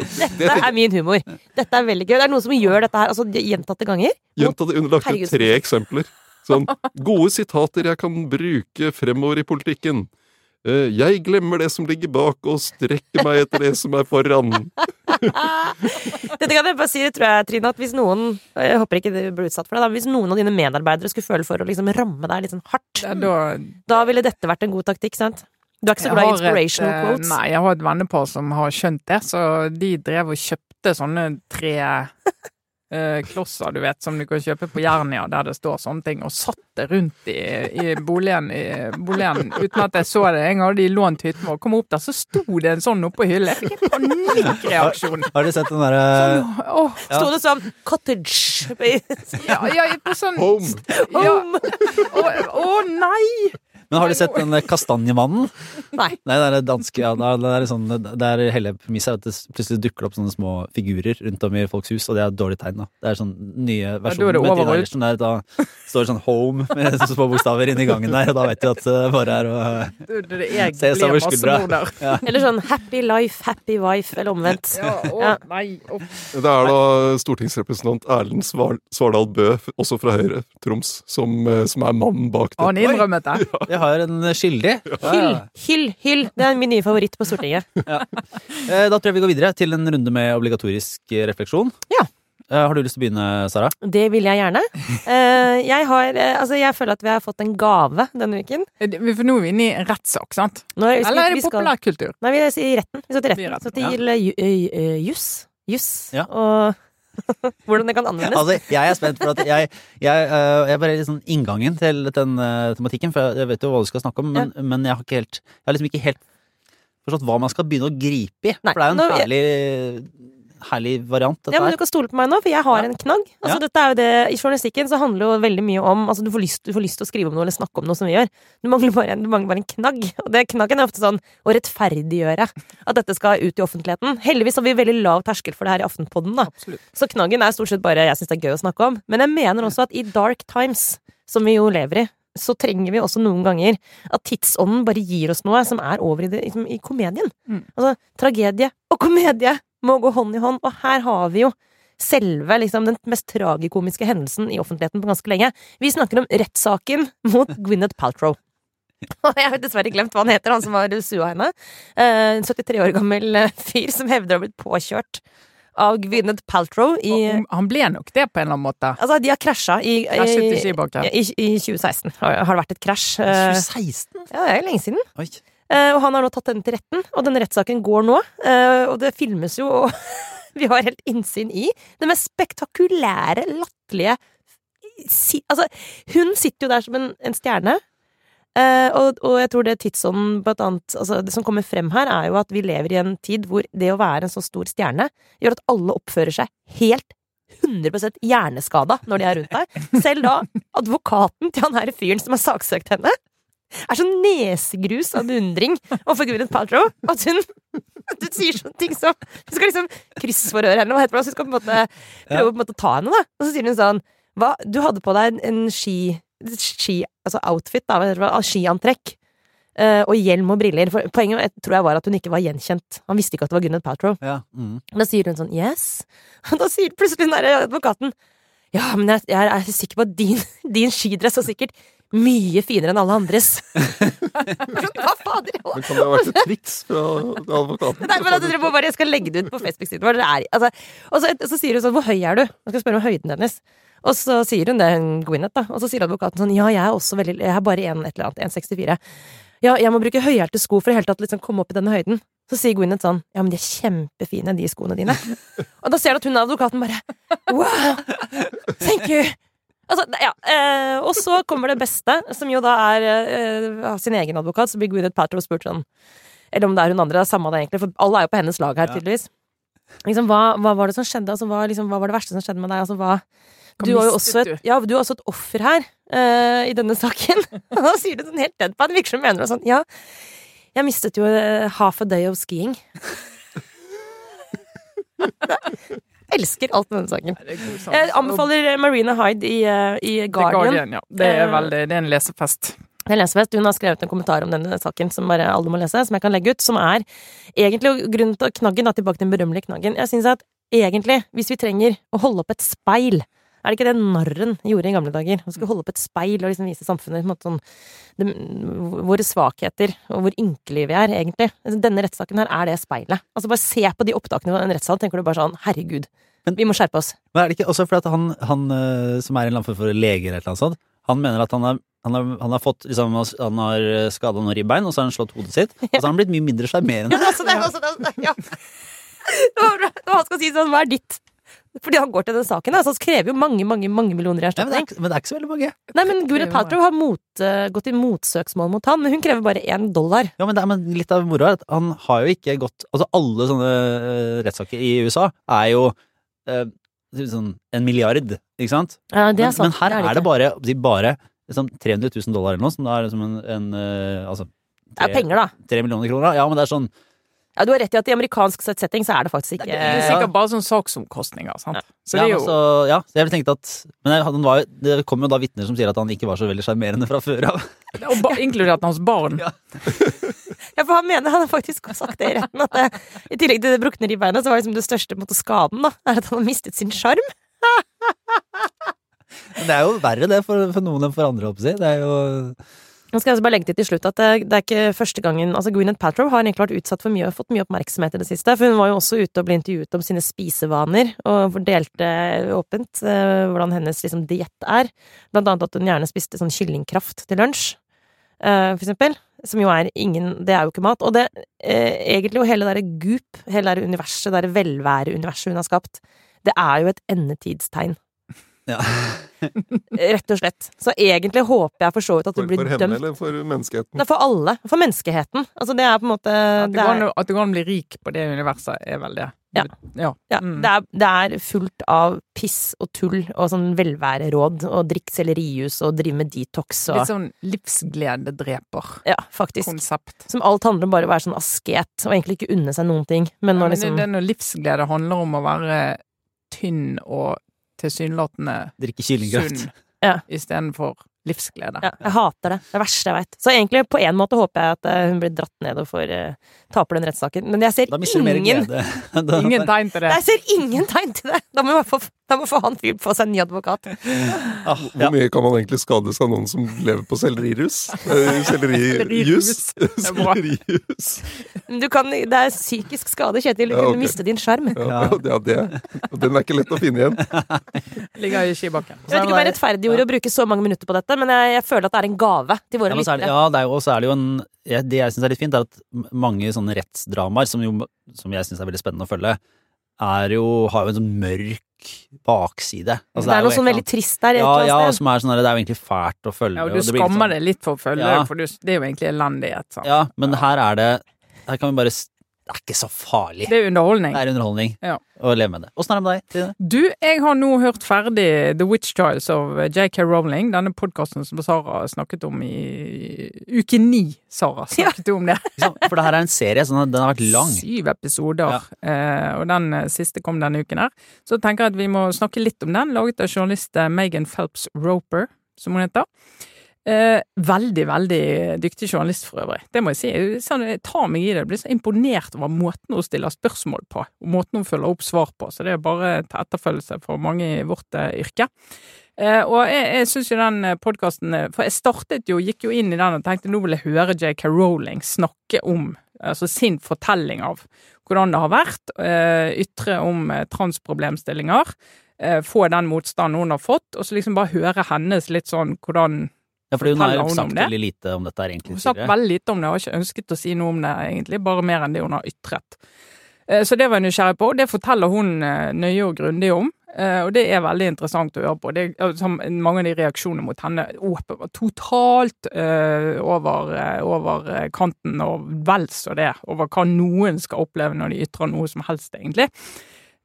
Dette er min humor. Dette er veldig gøy. Det er noen som gjør dette her altså, gjentatte ganger. Gjentatte, det, hun har lagt ut tre eksempler. Sånn, gode sitater jeg kan bruke fremover i politikken. Eh, jeg glemmer det som ligger bak, og strekker meg etter det som er foran. (laughs) Dette kan jeg bare si, tror jeg, Trine, at hvis noen Jeg håper ikke du blir utsatt for det, da, hvis noen av dine medarbeidere skulle føle for å liksom ramme deg litt sånn hardt, Ja, Da, da ville dette vært en god taktikk, sant? Du er ikke så glad i inspirational et, eh, quotes? Nei, jeg har et vennepar som har skjønt det, så de drev og kjøpte sånne tre klosser, du vet, som du kan kjøpe på Jernia, der det står sånne ting, og satt det rundt i, i, boligen, i boligen uten at jeg så det. En gang hadde de lånt hytten vår, kom opp der, så sto det en sånn oppå hylla. Jeg fikk en panikkreaksjon. Har dere sett den derre Sånn, åh, Ja. Sto det sånn 'cottage'? ja, ja, på sånn Home! Ja. Å, å, nei! Men har du sett den Kastanjemannen? (laughs) Nei. Nei, det er danske ja, det er, sånn, det er hele premisset er at det plutselig dukker opp sånne små figurer rundt om i folks hus, og det er et dårlig tegn. da. Det er sånn nye er versjoner det med Tina overhold. Eilertsen der. Da står det sånn 'Home' med så små bokstaver inni gangen der, og da vet du at det bare er å jeg Se seg over skuldra. Ja. Eller sånn 'happy life, happy wife', eller omvendt. Ja, å, nei. Å, Det er da stortingsrepresentant Erlend Svardal Bø, også fra Høyre, Troms, som, eh, som er mannen bak det. han innrømmet det. (laughs) Vi har en skyldig. Hyll, hyll, hyll! Det er min nye favoritt på Stortinget. (laughs) Ja. Da tror jeg vi går videre til en runde med obligatorisk eh, refleksjon. Ja. Eh, Har du lyst til å begynne, Sara? Det vil jeg gjerne. Eh, jeg har eh, Altså, jeg føler at vi har fått en gave denne uken. For nå er vi inne i en rettssak, sant? Nå er, Eller er det populærkultur? Nei, vi skal i retten. Vi skal til Vi retten. Så til eh, juss. Juss. Ja. Og (laughs) hvordan det kan anvendes. Altså, jeg er spent, for at jeg, jeg, eh, jeg er bare litt sånn inngangen til den eh, tematikken, for jeg vet jo hva du skal snakke om, men, men jeg har ikke helt Jeg har liksom ikke helt forstått hva man skal begynne å gripe i. Nei, for det er jo en nå- herlig, herlig variant, Ja, men du kan stole på meg nå, for jeg har Ja. en knagg. Altså, Ja. dette er jo det, I journalistikken så handler jo veldig mye om Altså, du får, lyst, du får lyst til å skrive om noe eller snakke om noe som vi gjør. Du mangler bare en, du mangler bare en knagg. Og det knaggen er ofte sånn å rettferdiggjøre at dette skal ut i offentligheten. Heldigvis har vi veldig lav terskel for det her i Aftenpodden, da. Absolutt. Så knaggen er stort sett bare jeg syns det er gøy å snakke om. Men jeg mener også at i dark times, som vi jo lever i, så trenger vi også noen ganger at tidsånden bare gir oss noe som er over i, det, i komedien. Mm. Altså, tragedie og komedie må gå hånd i hånd, og her har vi jo selve liksom, den mest tragikomiske hendelsen i offentligheten på ganske lenge. Vi snakker om rettssaken (laughs) mot Gwyneth Paltrow. (laughs) Og jeg har dessverre glemt hva han heter, han som var sua henne. Eh, En 73 år gammel eh, fyr som hevder å ha blitt påkjørt av Gwyneth Paltrow i Og Han ble nok det på en eller annen måte. Altså, de har krasja i, i i, i, i 2016. Har, har det vært et krasj. eh, 2016? Ja, det er lenge siden. Oi. Eh, og han har nå tatt den til retten, og den rettssaken går nå. eh, og det filmes jo, og (laughs) vi har helt innsyn i det mest spektakulære, latterlige Altså, hun sitter jo der som en, en stjerne. eh, og, og jeg tror det tidsånden blant annet altså, Det som kommer frem her, er jo at vi lever i en tid hvor det å være en så stor stjerne gjør at alle oppfører seg helt 100% hjerneskada når de er rundt deg. Selv da advokaten til han her fyren som har saksøkt henne, er så nesegrus av beundring overfor Gwyneth Paltrow at hun du sier sånne ting som Du skal liksom kryssforhøre henne, hva heter det? Du skal på en måte prøve å på en måte ta henne, da. Og så sier hun sånn Hva, du hadde på deg en, en ski, ski Altså outfit, da, det, skiantrekk. Uh, og hjelm og briller. For poenget tror jeg var at hun ikke var gjenkjent. Han visste ikke at det var Gwyneth Paltrow. Ja. Mm. Da sier hun sånn yes. (laughs) Og da sier plutselig den advokaten ja, men jeg, jeg er sikker på at din, (laughs) din skidress har sikkert mye finere enn alle andres. (laughs) Hva fader? Men kan det ha vært et triks fra advokaten? Nei, men at dere må bare, Jeg skal legge det ut på Facebook-siden vår. Dere Altså, og så, så sier hun sånn Hvor høy er du? Jeg skal spørre om høyden hennes. Og så sier hun det, Gwyneth, da. Og så sier advokaten sånn Ja, jeg er også veldig Jeg er bare en, et eller annet, 1,64. Ja, jeg må bruke høyhælte sko for i hele tatt liksom komme opp i denne høyden. Så sier Gwyneth sånn Ja, men de er kjempefine, de skoene dine. (laughs) og da ser du at hun advokaten bare Wow! Thank you! Altså, ja, eh, og så kommer det beste, som jo da er eh, sin egen advokat, så blir Gwyneth Paltrow spurt sånn Eller om det er hun andre, det er samme det egentlig, for alle er jo på hennes lag her, tydeligvis. Liksom, hva, hva var det som skjedde? Altså, hva, liksom, hva var det verste som skjedde med deg? Altså, hva du har jo også et, ja, du har også et offer her eh, i denne saken. (laughs) Og da sier du sånn helt det virker som mener det sånn. Ja, jeg mistet jo eh, half a day of skiing. (laughs) Elsker alt med denne saken. Det er sang. Jeg anbefaler Marina Hyde i, eh, i The Guardian. Guardian, ja. Det er Eh, veldig Det er en lesefest. Det er. Hun har skrevet en kommentar om denne saken som bare alle må lese, som jeg kan legge ut, som er egentlig grunnen til knaggen, da, tilbake til den berømmelige knaggen. Jeg syns at egentlig, hvis vi trenger å holde opp et speil er det ikke det narren gjorde i gamle dager? Han skulle holde opp et speil og liksom vise samfunnet på en måte sånn, det, våre svakheter og hvor ynkelige vi er, egentlig. Altså, Denne rettssaken her er det speilet. Altså Bare se på de opptakene av en rettssal, tenker du bare sånn herregud, Men- vi må skjerpe oss. Men er det ikke også fordi at han, han eh, som er en eller annen for lege eller noe sånt, han mener at han har, han har, han har fått liksom, Han har skada noen ribbein, og så har han slått hodet sitt. Og så har han blitt mye mindre sjarmerende. Er er- ja. (laughs) Det var bra. Han skal si sånn, hva er ditt? Fordi han går til den saken, Altså, han krever jo mange, mange mange millioner i Nei, men, det er, men det er ikke så veldig mange. Nei, men Gwyneth Paltrow har mot, uh, gått i motsøksmål mot han, men hun krever bare én dollar. Ja, men, det er, men litt av moroa er at han har jo ikke gått Altså, alle sånne uh, rettssaker i USA er jo uh, sånn en milliard, ikke sant? Ja, det er sant. men her det er det bare, de bare liksom 300 000 dollar eller noe, som da er liksom en, en Altså Det er penger, da. tre millioner kroner. Ja, men det er sånn Ja, du har rett i at i amerikansk setting så er det faktisk ikke Det er sikkert bare sånn saksomkostninger, sant. Så ja, det er jo... Ja, så, ja, så jeg tenkte at Men han var, det kom jo da vitner som sier at han ikke var så veldig sjarmerende fra før av. og ba, Inkludert hans barn. Ja. (laughs) Ja, for han mener, han har faktisk sagt det i retten, at det, i tillegg til det brukne ribbeinet, så var liksom det største måte, skaden, da, er at han har mistet sin sjarm. Men det er jo verre det for, for noen enn for andre, håper jeg. å si. Det er jo Nå skal jeg altså bare legge til til slutt at det, det er ikke første gangen altså Gwyneth Paltrow har egentlig vært utsatt for mye og fått mye oppmerksomhet i det siste. For hun var jo også ute og ble intervjuet om sine spisevaner, og delte åpent eh, hvordan hennes liksom, diett er. Blant annet at hun gjerne spiste sånn kyllingkraft til lunsj, eh, for eksempel. Som jo er ingen Det er jo ikke mat. Og det eh, egentlig jo hele det derre goop, hele det universet, det derre velvære-universet hun har skapt, det er jo et endetidstegn. Ja. (laughs) Rett og slett. Så egentlig håper jeg for så vidt at For, hun blir for henne dømt eller for menneskeheten? Nei, for alle. For menneskeheten. Altså, det er på en måte At det det går er, an at det går an å bli rik på det universet, er vel det. Ja. ja. ja, Mm. det, er, det er fullt av piss og tull og sånn velværeråd og drikk sellerijus og drive med detox og Litt sånn livsglededreper-konsept. Ja, faktisk. Som alt handler om bare å være sånn asket og egentlig ikke unne seg noen ting. Men Ja, men liksom det er når livsglede handler om å være tynn og tilsynelatende drikke kyllinggrøt. Ja. istedenfor livsglede. ja, Jeg hater det. Det verste jeg veit. Så egentlig, på en måte håper jeg at eh, hun blir dratt ned og får uh, taper den rettssaken. Men jeg ser Da mister du mer ingen glede. (laughs) Ingen tegn til det. Jeg ser ingen tegn til det! Da må, i hvert fall- da må få han fyren få seg en ny advokat. (laughs) Ah, Hvor ja. mye kan man egentlig skades av noen som lever på sellerirus? Eh, Sellerijus. Det er. Sellerijus. (laughs) Du kan, det er psykisk skade, Kjetil. Du Ja, kunne miste din sjarm. Ja, ja, det, og den er ikke lett å finne igjen. (laughs) Ligger i skibakken. Jeg vet ikke om jeg rettferdiggjorde å bruke så mange minutter på dette, men jeg, jeg føler at det er en gave til våre er det, lyttere. ja, det er jo, er det jo en Det jeg syns er litt fint, er at mange sånne rettsdramaer, som, jo, som jeg syns er veldig spennende å følge, er jo, har jo en sånn mørk bakside. Altså, det er noe sånn veldig trist der. Ja, ja, som er sånn der, det er jo egentlig fælt å følge. Ja, og og du det skammer deg skammer sånn- litt for å følge Ja. for det er jo egentlig elendighet. Sant? Ja, men her er det Her kan vi bare det er ikke så farlig. Det er underholdning. Det er underholdning Ja. å leve med det. Åssen er det med deg, Trine? Du, jeg har nå hørt ferdig The Witch Trials av J.K. Rowling, denne podkasten som Sara snakket om i uke ni. Sara (laughs) snakket ja. om det. For det her er en serie, så den har vært lang. Syv episoder, eh, og den eh, siste kom denne uken her. Så tenker jeg at vi må snakke litt om den, laget av journalist eh, Megan Phelps Roper, som hun heter. Eh, veldig, veldig dyktig journalist for øvrig. Det må jeg si. Sånn, jeg tar meg i det. Jeg blir så imponert over måten hun stiller spørsmål på, og måten hun følger opp svar på. Så det er bare til etterfølgelse for mange i vårt eh, yrke. Eh, og jeg, jeg syns jo den podkasten For jeg startet jo, gikk jo inn i den og tenkte nå vil jeg høre JK Rowling snakke om altså sin fortelling av hvordan det har vært, eh, ytre om eh, transproblemstillinger, eh, få den motstanden hun har fått, og så liksom bare høre hennes litt sånn hvordan Ja, fordi hun har sagt veldig lite om dette her egentlig Hun har sagt veldig lite om det, og har ikke ønsket å si noe om det egentlig, bare mer enn det hun har ytret. Eh, Så det var jeg nysgjerrig på, og det forteller hun eh, nøye og grundig om. Eh, Og det er veldig interessant å høre på. Det er, som mange av de reaksjonene mot henne åpen, totalt uh, over, over kanten, og vel så det, over hva noen skal oppleve når de ytrer noe som helst, egentlig.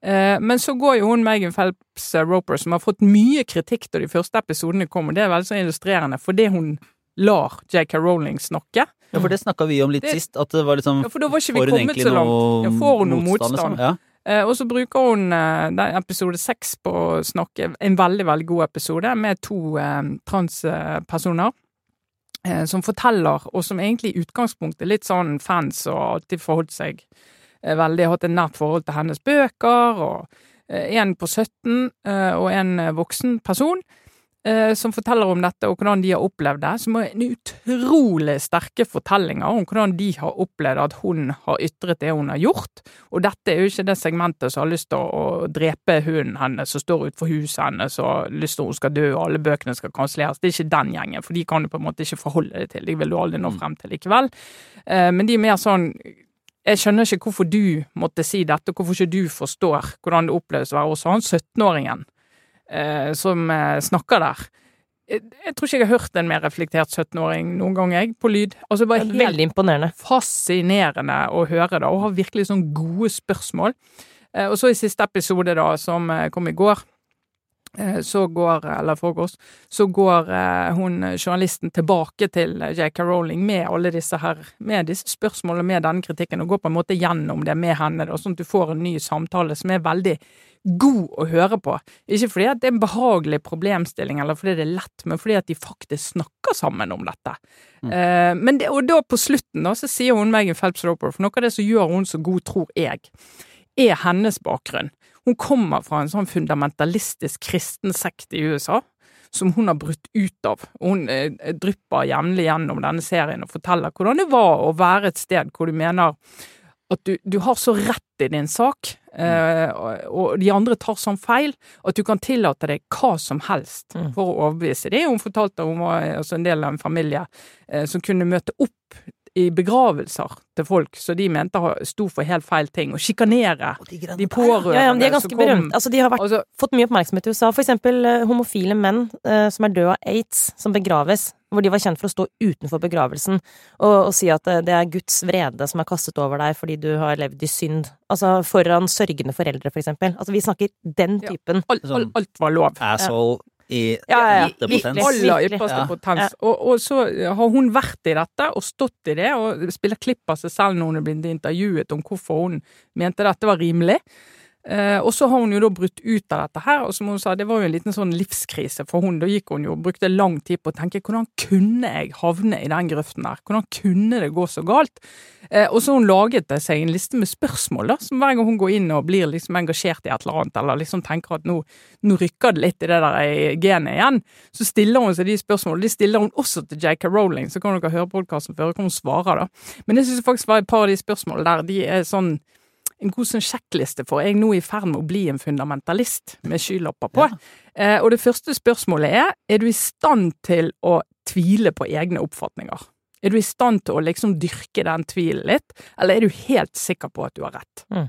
Eh, Men så går jo hun Megan Phelps eh, Roper, som har fått mye kritikk da de første episodene kom, og det er veldig så illustrerende, fordi hun lar JK Rowling snakke. Ja, for det snakka vi om litt Det- sist, at det var liksom Ja, for da var ikke vi Får hun kommet egentlig så langt. noe Ja, får hun noe motstand? liksom? Ja. Eh, og så bruker hun den episode seks på å snakke, en veldig, veldig god episode, med to eh, transpersoner. Eh, som forteller, og som egentlig i utgangspunktet er litt sånn fans og alltid forholdt seg veldig, har hatt et nært forhold til hennes bøker, og eh, en på 17 eh, og en eh, voksen person. eh, Som forteller om dette og hvordan de har opplevd det. Som er en utrolig sterke fortellinger om hvordan de har opplevd at hun har ytret det hun har gjort. Og dette er jo ikke det segmentet som har lyst til å, drepe hunden hennes som står utenfor huset hennes og har lyst til at hun skal dø og alle bøkene skal kanselleres. Det er ikke den gjengen, for de kan du på en måte ikke forholde deg til. De vil du aldri nå frem til likevel. Eh, Men de er mer sånn jeg skjønner ikke hvorfor du måtte si dette, og hvorfor ikke du forstår hvordan det oppleves å være også han 17-åringen eh, som eh, snakker der. Jeg, jeg tror ikke jeg har hørt en mer reflektert 17-åring noen gang, jeg, på lyd. Altså bare helt Veldig imponerende. fascinerende å høre det, og har virkelig sånn gode spørsmål. Eh, og så i siste episode, da, som eh, kom i går, så går, eller frokost, så går eh, hun journalisten tilbake til J.K. Rowling med alle disse her, med disse spørsmålene, med denne kritikken, og går på en måte gjennom det med henne, da, sånn at du får en ny samtale som er veldig god å høre på. Ikke fordi at det er en behagelig problemstilling, eller fordi det er lett, men fordi at de faktisk snakker sammen om dette. Eh, men det, og da på slutten da, så sier hun Megan Phelps Roper, for noe av det som gjør hun så god, tror jeg, er hennes bakgrunn. Hun kommer fra en sånn fundamentalistisk kristen sekt i USA, som hun har brutt ut av. Hun eh, drypper jevnlig gjennom denne serien og forteller hvordan det var å være et sted hvor du mener at du, du har så rett i din sak, eh, og, og de andre tar sånn feil, at du kan tillate deg hva som helst Mm. for å overbevise. Det hun fortalte at hun var altså en del av en familie eh, som kunne møte opp i begravelser til folk så de mente ha- sto for helt feil ting, og sjikanere de de pårørende Ja, ja, de er som ganske kom- berømte. Altså, de har vært, Altså, fått mye oppmerksomhet i USA. For eksempel eh, homofile menn eh, som er døde av aids, som begraves. Hvor de var kjent for å stå utenfor begravelsen og, og si at eh, det er Guds vrede som er kastet over deg fordi du har levd i synd. Altså foran sørgende foreldre, for eksempel. Altså, vi snakker den Ja. typen. alt, alt, alt var lov. Asshole i Ja, ja, ja. ytterpotens. Aller. Ja. potens. Og, og så har hun vært i dette og stått i det, og spiller klipp av seg selv når hun er blitt intervjuet om hvorfor hun mente dette var rimelig. Eh, og så har hun jo da brutt ut av dette her, og som hun sa, det var jo en liten sånn livskrise for hun. Da gikk hun jo og brukte lang tid på å tenke hvordan kunne jeg havne i den grøften der? Hvordan kunne det gå så galt? Eh, og så har hun laget seg en liste med spørsmål, da, som hver gang hun går inn og blir liksom engasjert i et eller annet, eller liksom tenker at nå, nå rykker det litt i det der genet igjen, så stiller hun seg de spørsmålene. De stiller hun også til J.K. Rowling, så kan dere høre podkasten før, hun svarer, da. Men jeg syns faktisk var et par av de spørsmålene der, de er sånn en god sånn sjekkliste for. Jeg er nå i ferd med å bli en fundamentalist med skylapper på. Eh, og det første spørsmålet er er du i stand til å tvile på egne oppfatninger? Er du i stand til å liksom dyrke den tvilen litt, eller er du helt sikker på at du har rett? Mm.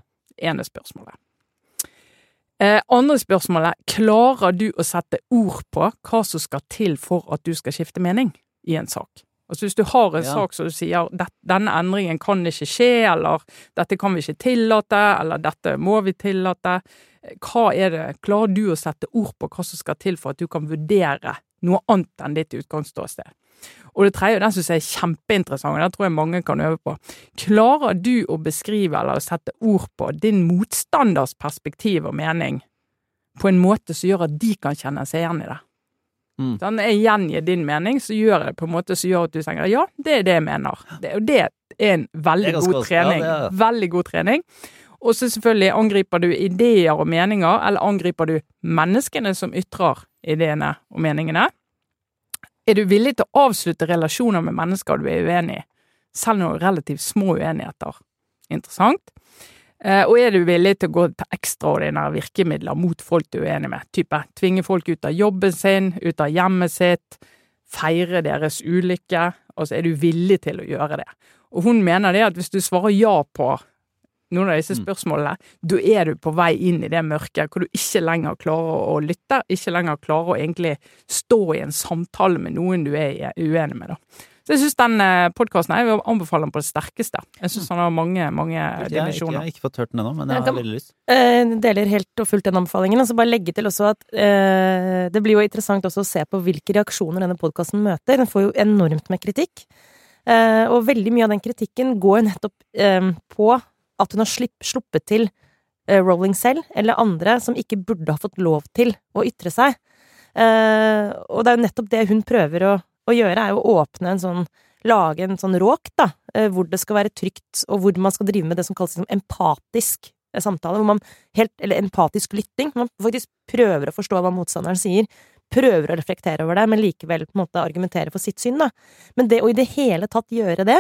Ene spørsmålet. Eh, andre spørsmålet klarer du å sette ord på hva som skal til for at du skal skifte mening i en sak? Altså Hvis du har en Ja. sak som du sier "Det- denne endringen kan ikke skje, eller dette kan vi ikke tillate, eller dette må vi tillate, hva er det, klarer du å sette ord på hva som skal til for at du kan vurdere noe annet enn ditt utgangsståsted? Og det tredje, den syns jeg er kjempeinteressant, og den tror jeg mange kan øve på. Klarer du å beskrive eller sette ord på din motstanders perspektiv og mening på en måte som gjør at de kan kjenne seg igjen i det? Mm. Sånn, jeg gjengir din mening, så gjør jeg det på en måte som gjør at du tenker ja, det er det jeg mener. Det, og det er en veldig er god trening. Ja, er- Veldig god trening. Og så selvfølgelig angriper du ideer og meninger, eller angriper du menneskene som ytrer ideene og meningene? Er du villig til å avslutte relasjoner med mennesker du er uenig i, selv når det er relativt små uenigheter? Interessant. Eh, og er du villig til å gå til ekstraordinære virkemidler mot folk du er uenig med? Type tvinge folk ut av jobben sin, ut av hjemmet sitt, feire deres ulykke? Altså, er du villig til å gjøre det? Og hun mener det at hvis du svarer ja på noen av disse Mm. spørsmålene, da er du på vei inn i det mørket hvor du ikke lenger klarer å lytte, ikke lenger klarer å egentlig stå i en samtale med noen du er uenig med. da. Så jeg syns den podkasten Jeg vil anbefale den på det sterkeste. Jeg syns den har mange, mange Jeg dimensjoner. jeg har ikke fått hørt den ennå, men jeg Jeg har kan- veldig lyst. Uh, deler helt og fullt den anbefalingen. Og så bare legge til også at uh, det blir jo interessant også å se på hvilke reaksjoner denne podkasten møter. Den får jo enormt med kritikk. Uh, og veldig mye av den kritikken går jo nettopp eh, på at hun har slipp, sluppet til Rowling Rolling selv, eller andre som ikke burde ha fått lov til å ytre seg. Eh, og det er jo nettopp det hun prøver å, å gjøre, er å åpne en sånn Lage en sånn råk, da, eh, hvor det skal være trygt, og hvor man skal drive med det som kalles liksom empatisk eh, samtale, hvor man helt, eller empatisk lytting, man faktisk prøver å forstå hva motstanderen sier, prøver å reflektere over det, men likevel på en måte argumentere for sitt syn, da. Men det å i det hele tatt gjøre det,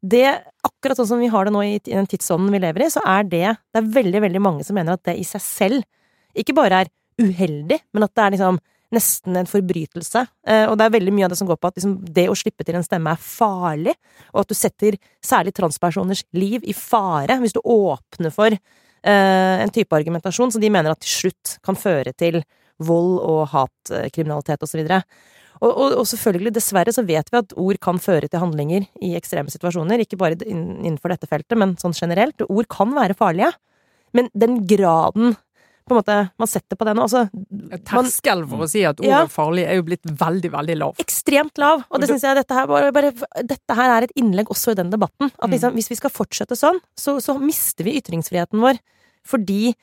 det, akkurat sånn som vi har det nå i den tidsånden vi lever i, så er det Det er veldig, veldig mange som mener at det i seg selv ikke bare er uheldig, men at det er liksom nesten en forbrytelse. Eh, og det er veldig mye av det som går på at liksom, det å slippe til en stemme er farlig, og at du setter særlig transpersoners liv i fare hvis du åpner for eh, en type argumentasjon som de mener at til slutt kan føre til vold og hatkriminalitet osv. Og, og, og selvfølgelig, dessverre, så vet vi at ord kan føre til handlinger i ekstreme situasjoner. Ikke bare innenfor dette feltet, men sånn generelt. Ord kan være farlige. Men den graden på en måte man setter på det nå altså, Terskel for å si at ordet Ja. farlig, er jo blitt veldig, veldig lav. ekstremt lav. Og det- syns jeg dette her, bare, bare, dette her er et innlegg også i den debatten. At Mm. liksom, hvis vi skal fortsette sånn, så, så mister vi ytringsfriheten vår. Fordi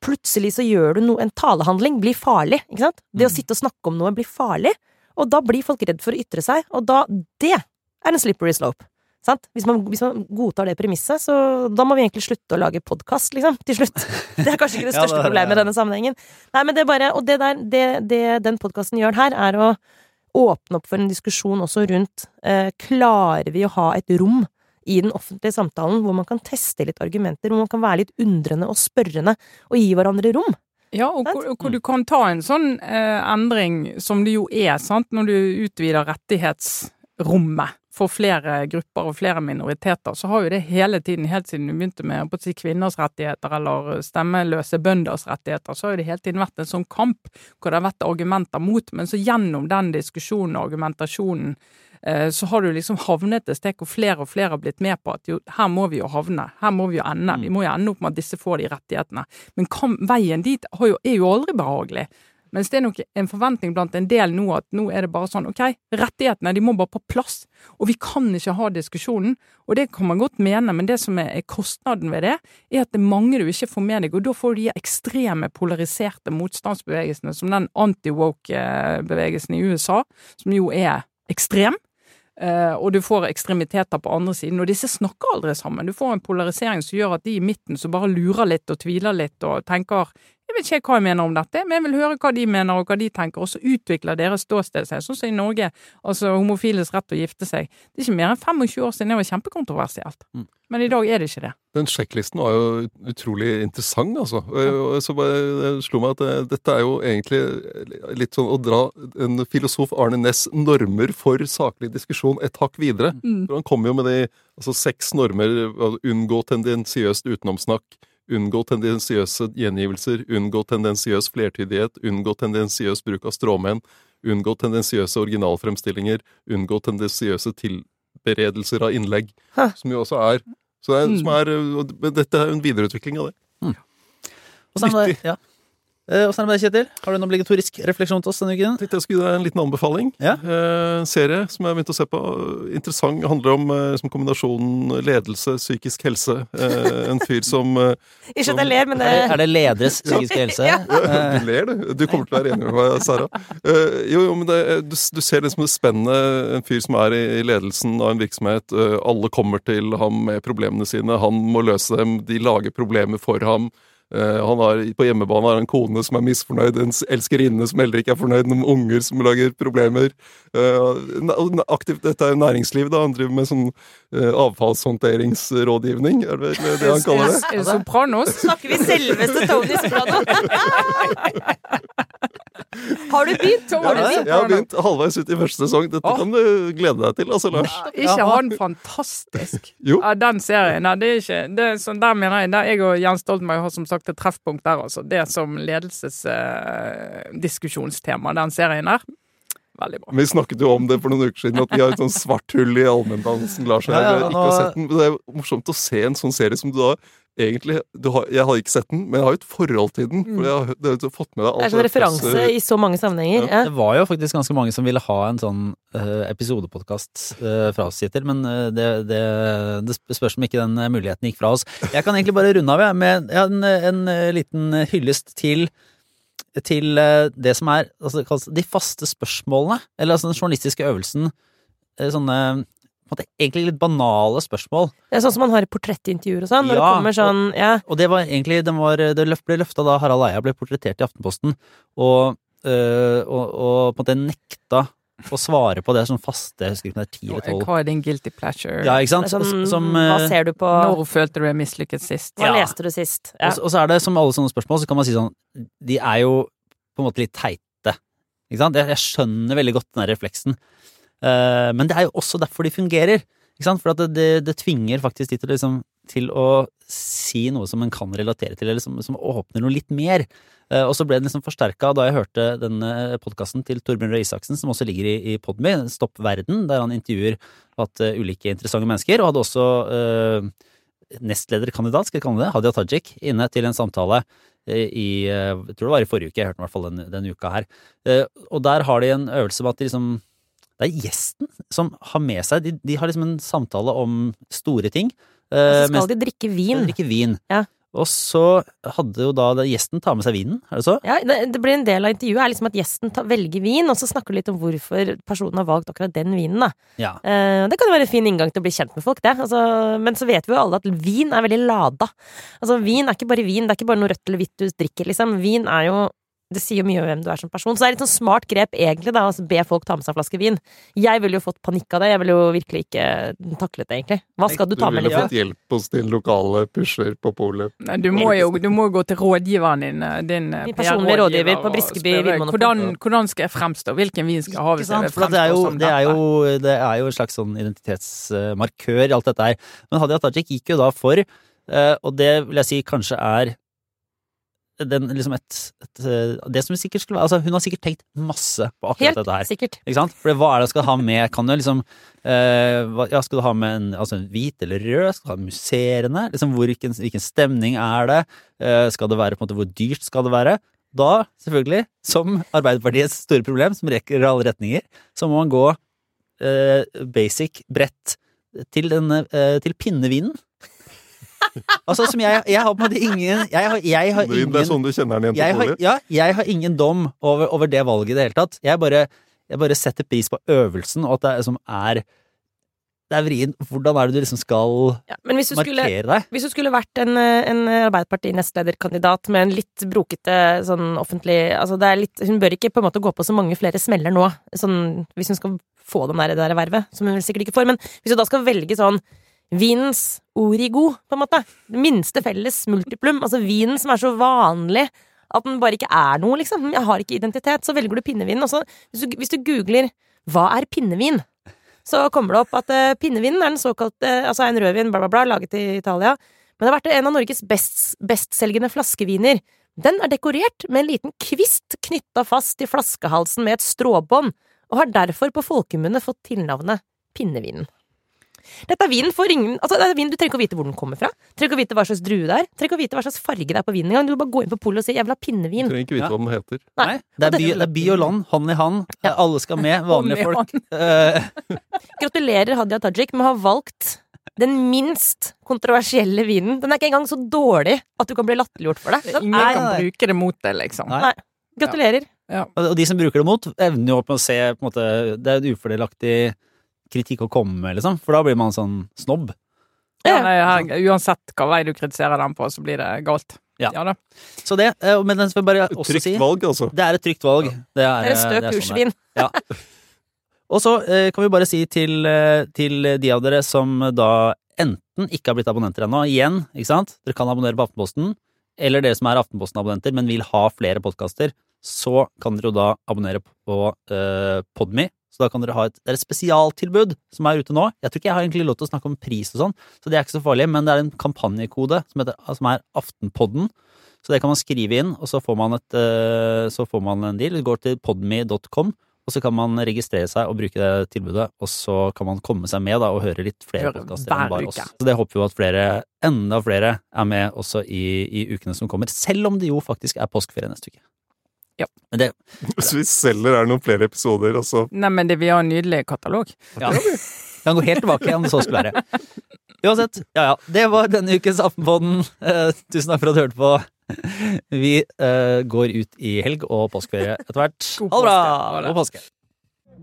plutselig så gjør du noe En talehandling blir farlig, ikke sant? Det å Mm. sitte og snakke om noe blir farlig. Og da blir folk redd for å ytre seg, og da Det er en slippery slope. Sant? Hvis, man, hvis man godtar det premisset, så da må vi egentlig slutte å lage podkast, liksom, til slutt. (laughs) Det er kanskje ikke det (laughs) Ja, største det er- problemet i denne sammenhengen. Nei, men det er bare Og det der, det, det den podkasten gjør her, er å åpne opp for en diskusjon også rundt eh, Klarer vi å ha et rom i den offentlige samtalen hvor man kan teste litt argumenter, hvor man kan være litt undrende og spørrende, og gi hverandre rom? Ja, og hvor, hvor du kan ta en sånn eh, endring som det jo er, sant, når du utvider rettighetsrommet for flere grupper og flere minoriteter, så har jo det hele tiden, helt siden du begynte med å si, kvinners rettigheter eller stemmeløse bønders rettigheter, så har jo det hele tiden vært en sånn kamp hvor det har vært argumenter mot, men så gjennom den diskusjonen og argumentasjonen eh, så har du liksom havnet et sted hvor flere og flere har blitt med på at jo, her må vi jo havne, her må vi jo ende. Vi må jo ende opp med at disse får de rettighetene. Men veien dit er jo aldri behagelig. Mens det er nok en forventning blant en del nå at nå er det bare sånn ok, rettighetene de må bare på plass, og vi kan ikke ha diskusjonen. Og det kan man godt mene, men det som er, kostnaden ved det, er at det er mange du ikke får med deg, og da får du de ekstreme polariserte motstandsbevegelsene som den anti-woke-bevegelsen i USA, som jo er ekstrem. Eh, og du får ekstremiteter på andre siden, og disse snakker aldri sammen. Du får en polarisering som gjør at de i midten som bare lurer litt og tviler litt og tenker jeg vet ikke hva jeg mener om dette, men jeg vil høre hva de mener og hva de tenker, og så utvikler deres ståsted seg. Sånn som i Norge, altså homofiles rett til å gifte seg. Det er ikke mer enn 25 år siden det var kjempekontroversielt. Mm. Men i dag er det ikke det. Den sjekklisten var jo utrolig interessant, altså. Og så bare slo meg at dette er jo egentlig litt sånn å dra en filosof Arne Næss normer for saklig diskusjon et hakk videre. Mm. For han kommer jo med de altså, seks normer. altså, Unngå tendensiøst utenomsnakk. Unngå tendensiøse gjengivelser, unngå tendensiøs flertydighet, unngå tendensiøs bruk av stråmenn, unngå tendensiøse originalfremstillinger, unngå tendensiøse tilberedelser av innlegg, Hæ. som jo også er så det er, Mm. som er, og Dette er jo en videreutvikling av det. Mm. det ja. Eh, Åssen er det med deg, Kjetil? Har du en obligatorisk refleksjon til oss denne uken? Tenkte jeg skulle gi deg en liten anbefaling. Ja. Eh, serie som jeg har begynt å se på. Interessant. Handler om eh, kombinasjonen ledelse, psykisk helse. Eh, en fyr som eh, (laughs) Ikke at jeg ler, men det Er det, er det lederes psykiske helse? (laughs) Ja. (laughs) Du ler, du. Du kommer til å være enig med meg, Sara. Eh, jo, jo, men det, du, du ser liksom det spennet. En fyr som er i, i ledelsen av en virksomhet. Alle kommer til ham med problemene sine. Han må løse dem. De lager problemer for ham. Eh, han har, på hjemmebane har han en kone som er misfornøyd, en elskerinne som heller ikke er fornøyd, noen unger som lager problemer. Eh, aktivt, dette er jo næringsliv, da. Han driver med sånn eh, avfallshåndteringsrådgivning, er det vel det han kaller det? Er det Sopranos? snakker vi selveste Tony Soprano. (laughs) Har du begynt? Tom? Har du begynt? Jeg har begynt halvveis ut i første sesong. Dette kan du glede deg til, altså, Lars. Ikke han fantastisk? Jo. Ja, den serien. Nei, det er ikke det er sånn, Der mener jeg der Jeg og Jens Stoltenberg har som sagt et treffpunkt der, altså. Det som ledelsesdiskusjonstema, den serien der. Veldig bra. Vi snakket jo om det for noen uker siden, at vi har et sånn svart hull i allmenndansen. Lars jeg Ja, ja, har ikke nå- har sett den. men Det er morsomt å se en sånn serie som du da egentlig du har, Jeg har ikke sett den, men jeg har jo et forhold til den. For jeg har, jeg har fått med deg Det er sånn referanse presser. i så mange sammenhenger. Ja. Det var jo faktisk ganske mange som ville ha en sånn uh, episodepodkast uh, fra oss, Kjetil, men uh, det, det, det spørs om ikke den eh, muligheten gikk fra oss. Jeg kan egentlig bare runde av jeg, med ja, en, en eh, liten hyllest til til eh, det som er altså, de faste spørsmålene, eller altså den journalistiske øvelsen. eh, Sånne en måte, egentlig litt banale spørsmål. Det er sånn som man har i portrettintervjuer og sånn. Når Ja, det kommer sånn Ja. Og det var egentlig den var, Det ble løfta da Harald Eia ble portrettert i Aftenposten, og, øh, og, og på en måte nekta å svare på det som faste Jeg husker ikke om det er ti eller tolv. Hva er din guilty pleasure? Ja, ikke sant? sånn, som, hva øh, ser du på Når følte du deg mislykket sist? Hva Ja. leste du sist? Ja. og, så- og så er det som alle sånne spørsmål, så kan man si sånn De er jo på en måte litt teite. Ikke sant? Jeg, jeg skjønner veldig godt den der refleksen. Eh, men det er jo også derfor de fungerer. For at det, det, det tvinger faktisk de til, liksom, til å si noe som en kan relatere til, eller som, som åpner noe litt mer. Eh, og så ble den liksom forsterka da jeg hørte denne podkasten til Torbjørn Røe Isaksen, som også ligger i, i Podme, Stopp verden, der han intervjuer eh, ulike interessante mennesker, og hadde også uh, nestlederkandidat, skal jeg kalle det, Hadia Tajik, inne til en samtale eh, i eh, Jeg tror det var i forrige uke, jeg hørte den i hvert fall denne, den uka her. Eh, og der har de en øvelse med at de liksom Det er gjesten som har med seg De, de har liksom en samtale om store ting. Og så så mens skal de drikke de vin. drikker vin. Ja. Og så hadde jo da gjesten ta med seg vinen, er det så? Ja, det, blir en del av intervjuet er liksom at gjesten velger vin, og så snakker du litt om hvorfor personen har valgt akkurat den vinen. da. Ja. Eh, det kan jo være en fin inngang til å bli kjent med folk, det. Altså, men så vet vi jo alle at vin er veldig lada. Altså, vin er ikke bare vin, det er ikke bare noe rødt eller hvitt du drikker, liksom. Vin er jo det sier jo mye om hvem du er som person. Så det er et sånn smart grep, egentlig, da, å be folk ta med seg en flaske vin. Jeg ville jo fått panikk av det. Jeg ville jo virkelig ikke taklet det, egentlig. Hva skal du ta med, Du ville fått hjelp hos din lokale pusher på polet. Nei, Du må jo du må gå til rådgiveren din, eh, din eh, personlige PR-rådgiver, på Briskeby Vinmonopol. Hvordan, hvordan skal jeg fremstå? Hvilken vin skal jeg ha hvis jeg vil For det, er jo, som det, er jo, det er jo en slags sånn identitetsmarkør i alt dette her. Men Hadia Tajik gikk jo da for, eh, og det vil jeg si kanskje er den, liksom et, et, eh, Det som sikkert skulle være Altså, hun har sikkert tenkt masse på akkurat Helt dette her. sikkert. Ikke sant? For hva er det hun skal ha med? Kan du liksom eh, Ja, skal du ha med en, altså en hvit eller rød? Skal du ha musserende? Liksom, hvilken, hvilken stemning er det? Eh, skal det være på en måte Hvor dyrt skal det være? Da, selvfølgelig, som Arbeiderpartiets store problem, som rekker alle retninger, så må man gå eh, basic bredt til, denne, eh, til pinnevinen. Altså, som jeg, jeg har på en måte ingen Jeg har, jeg har Det er sånn du kjenner den igjen jeg har, ja, jeg har ingen dom over, over det valget i det hele tatt. Jeg bare, jeg bare setter pris på øvelsen, og at det er, er Det er vrient. Hvordan er det du liksom skal Ja, men hvis du skulle markere deg? Hvis du skulle vært en, en Arbeiderparti-nestlederkandidat med en litt brokete sånn offentlig altså det er litt, Hun bør ikke på en måte gå på så mange flere smeller nå, sånn, hvis hun skal få den der, det der vervet, som hun vel sikkert ikke får. Men hvis hun da skal velge sånn vinens origo, på en måte, det minste felles multiplum, altså vinen som er så vanlig at den bare ikke er noe, liksom. Jeg har ikke identitet. Så velger du pinnevin. Og så, hvis, du, hvis du googler 'hva er pinnevin', så kommer det opp at uh, pinnevinen er den såkalte Altså en rødvin, bla, bla, bla, laget i Italia. Men det har vært en av Norges best, bestselgende flaskeviner. Den er dekorert med en liten kvist knytta fast i flaskehalsen med et stråbånd, og har derfor på folkemunne fått tilnavnet pinnevinen. Dette er vinen for ingen Altså, det er vin, Du trenger ikke å vite hvor den kommer fra. Trenger ikke å vite hva slags drue det er. Trenger ikke å vite hva slags farge det er på vinen engang. Du kan bare gå inn på polet og si 'jeg vil ha Du pinnevin'. trenger ikke vite Ja. hva den heter. Nei, det er, by, det er by og land, hånd i hånd. Ja. Alle skal med, (laughs) vanlige folk. Eh, (laughs) Gratulerer, Hadia Tajik, med å ha valgt den minst kontroversielle vinen. Den er ikke engang så dårlig at du kan bli latterliggjort for det. Den Ingen Nei, kan nei. bruke det mot deg, liksom. Nei. Gratulerer. Og de som bruker det mot, evner jo opp med å se på en måte, Det er en ufordelaktig kritikk å komme med, liksom. For da blir man sånn snobb. Ja, nei, her, uansett hva vei du kritiserer den på, så blir det galt. Ja. da. Så det, eh, men den skal jeg bare også Trygt si valg, altså. Det er et trygt valg. Det er, et er stø det er sånn kursvin. Ja. (laughs) Og så eh, kan vi bare si til, eh, til de av dere som da enten ikke har blitt abonnenter ennå, igjen, ikke sant, dere kan abonnere på Aftenposten, eller dere som er Aftenposten-abonnenter, men vil ha flere podkaster, så kan dere jo da abonnere på eh, Podme. Så da kan dere ha et, det er et spesialtilbud som er ute nå. Jeg tror ikke jeg har egentlig lov til å snakke om pris og sånn, så det er ikke så farlig, men det er en kampanjekode som, heter, som er Aftenpodden. Så det kan man skrive inn, og så får man, et, eh, så får man en deal. Det går til podme.com, og så kan man registrere seg og bruke det tilbudet, og så kan man komme seg med da, og høre litt flere podkaster enn bare oss. Så det håper vi at flere, enda flere, er med også i, i ukene som kommer, selv om det jo faktisk er påskeferie neste uke. Ja. Men det (laughs) Hvis vi selger er det noen flere episoder, altså Nei, men det, vi har en nydelig katalog. ja. kan gå helt tilbake det så skulle være. Uansett, ja ja. Det var denne ukens Aftenpodden. Eh, tusen takk for at du hørte på. Vi eh, går ut i helg og påskeferie etter hvert. Ha det bra! påske. Ha det. God påske.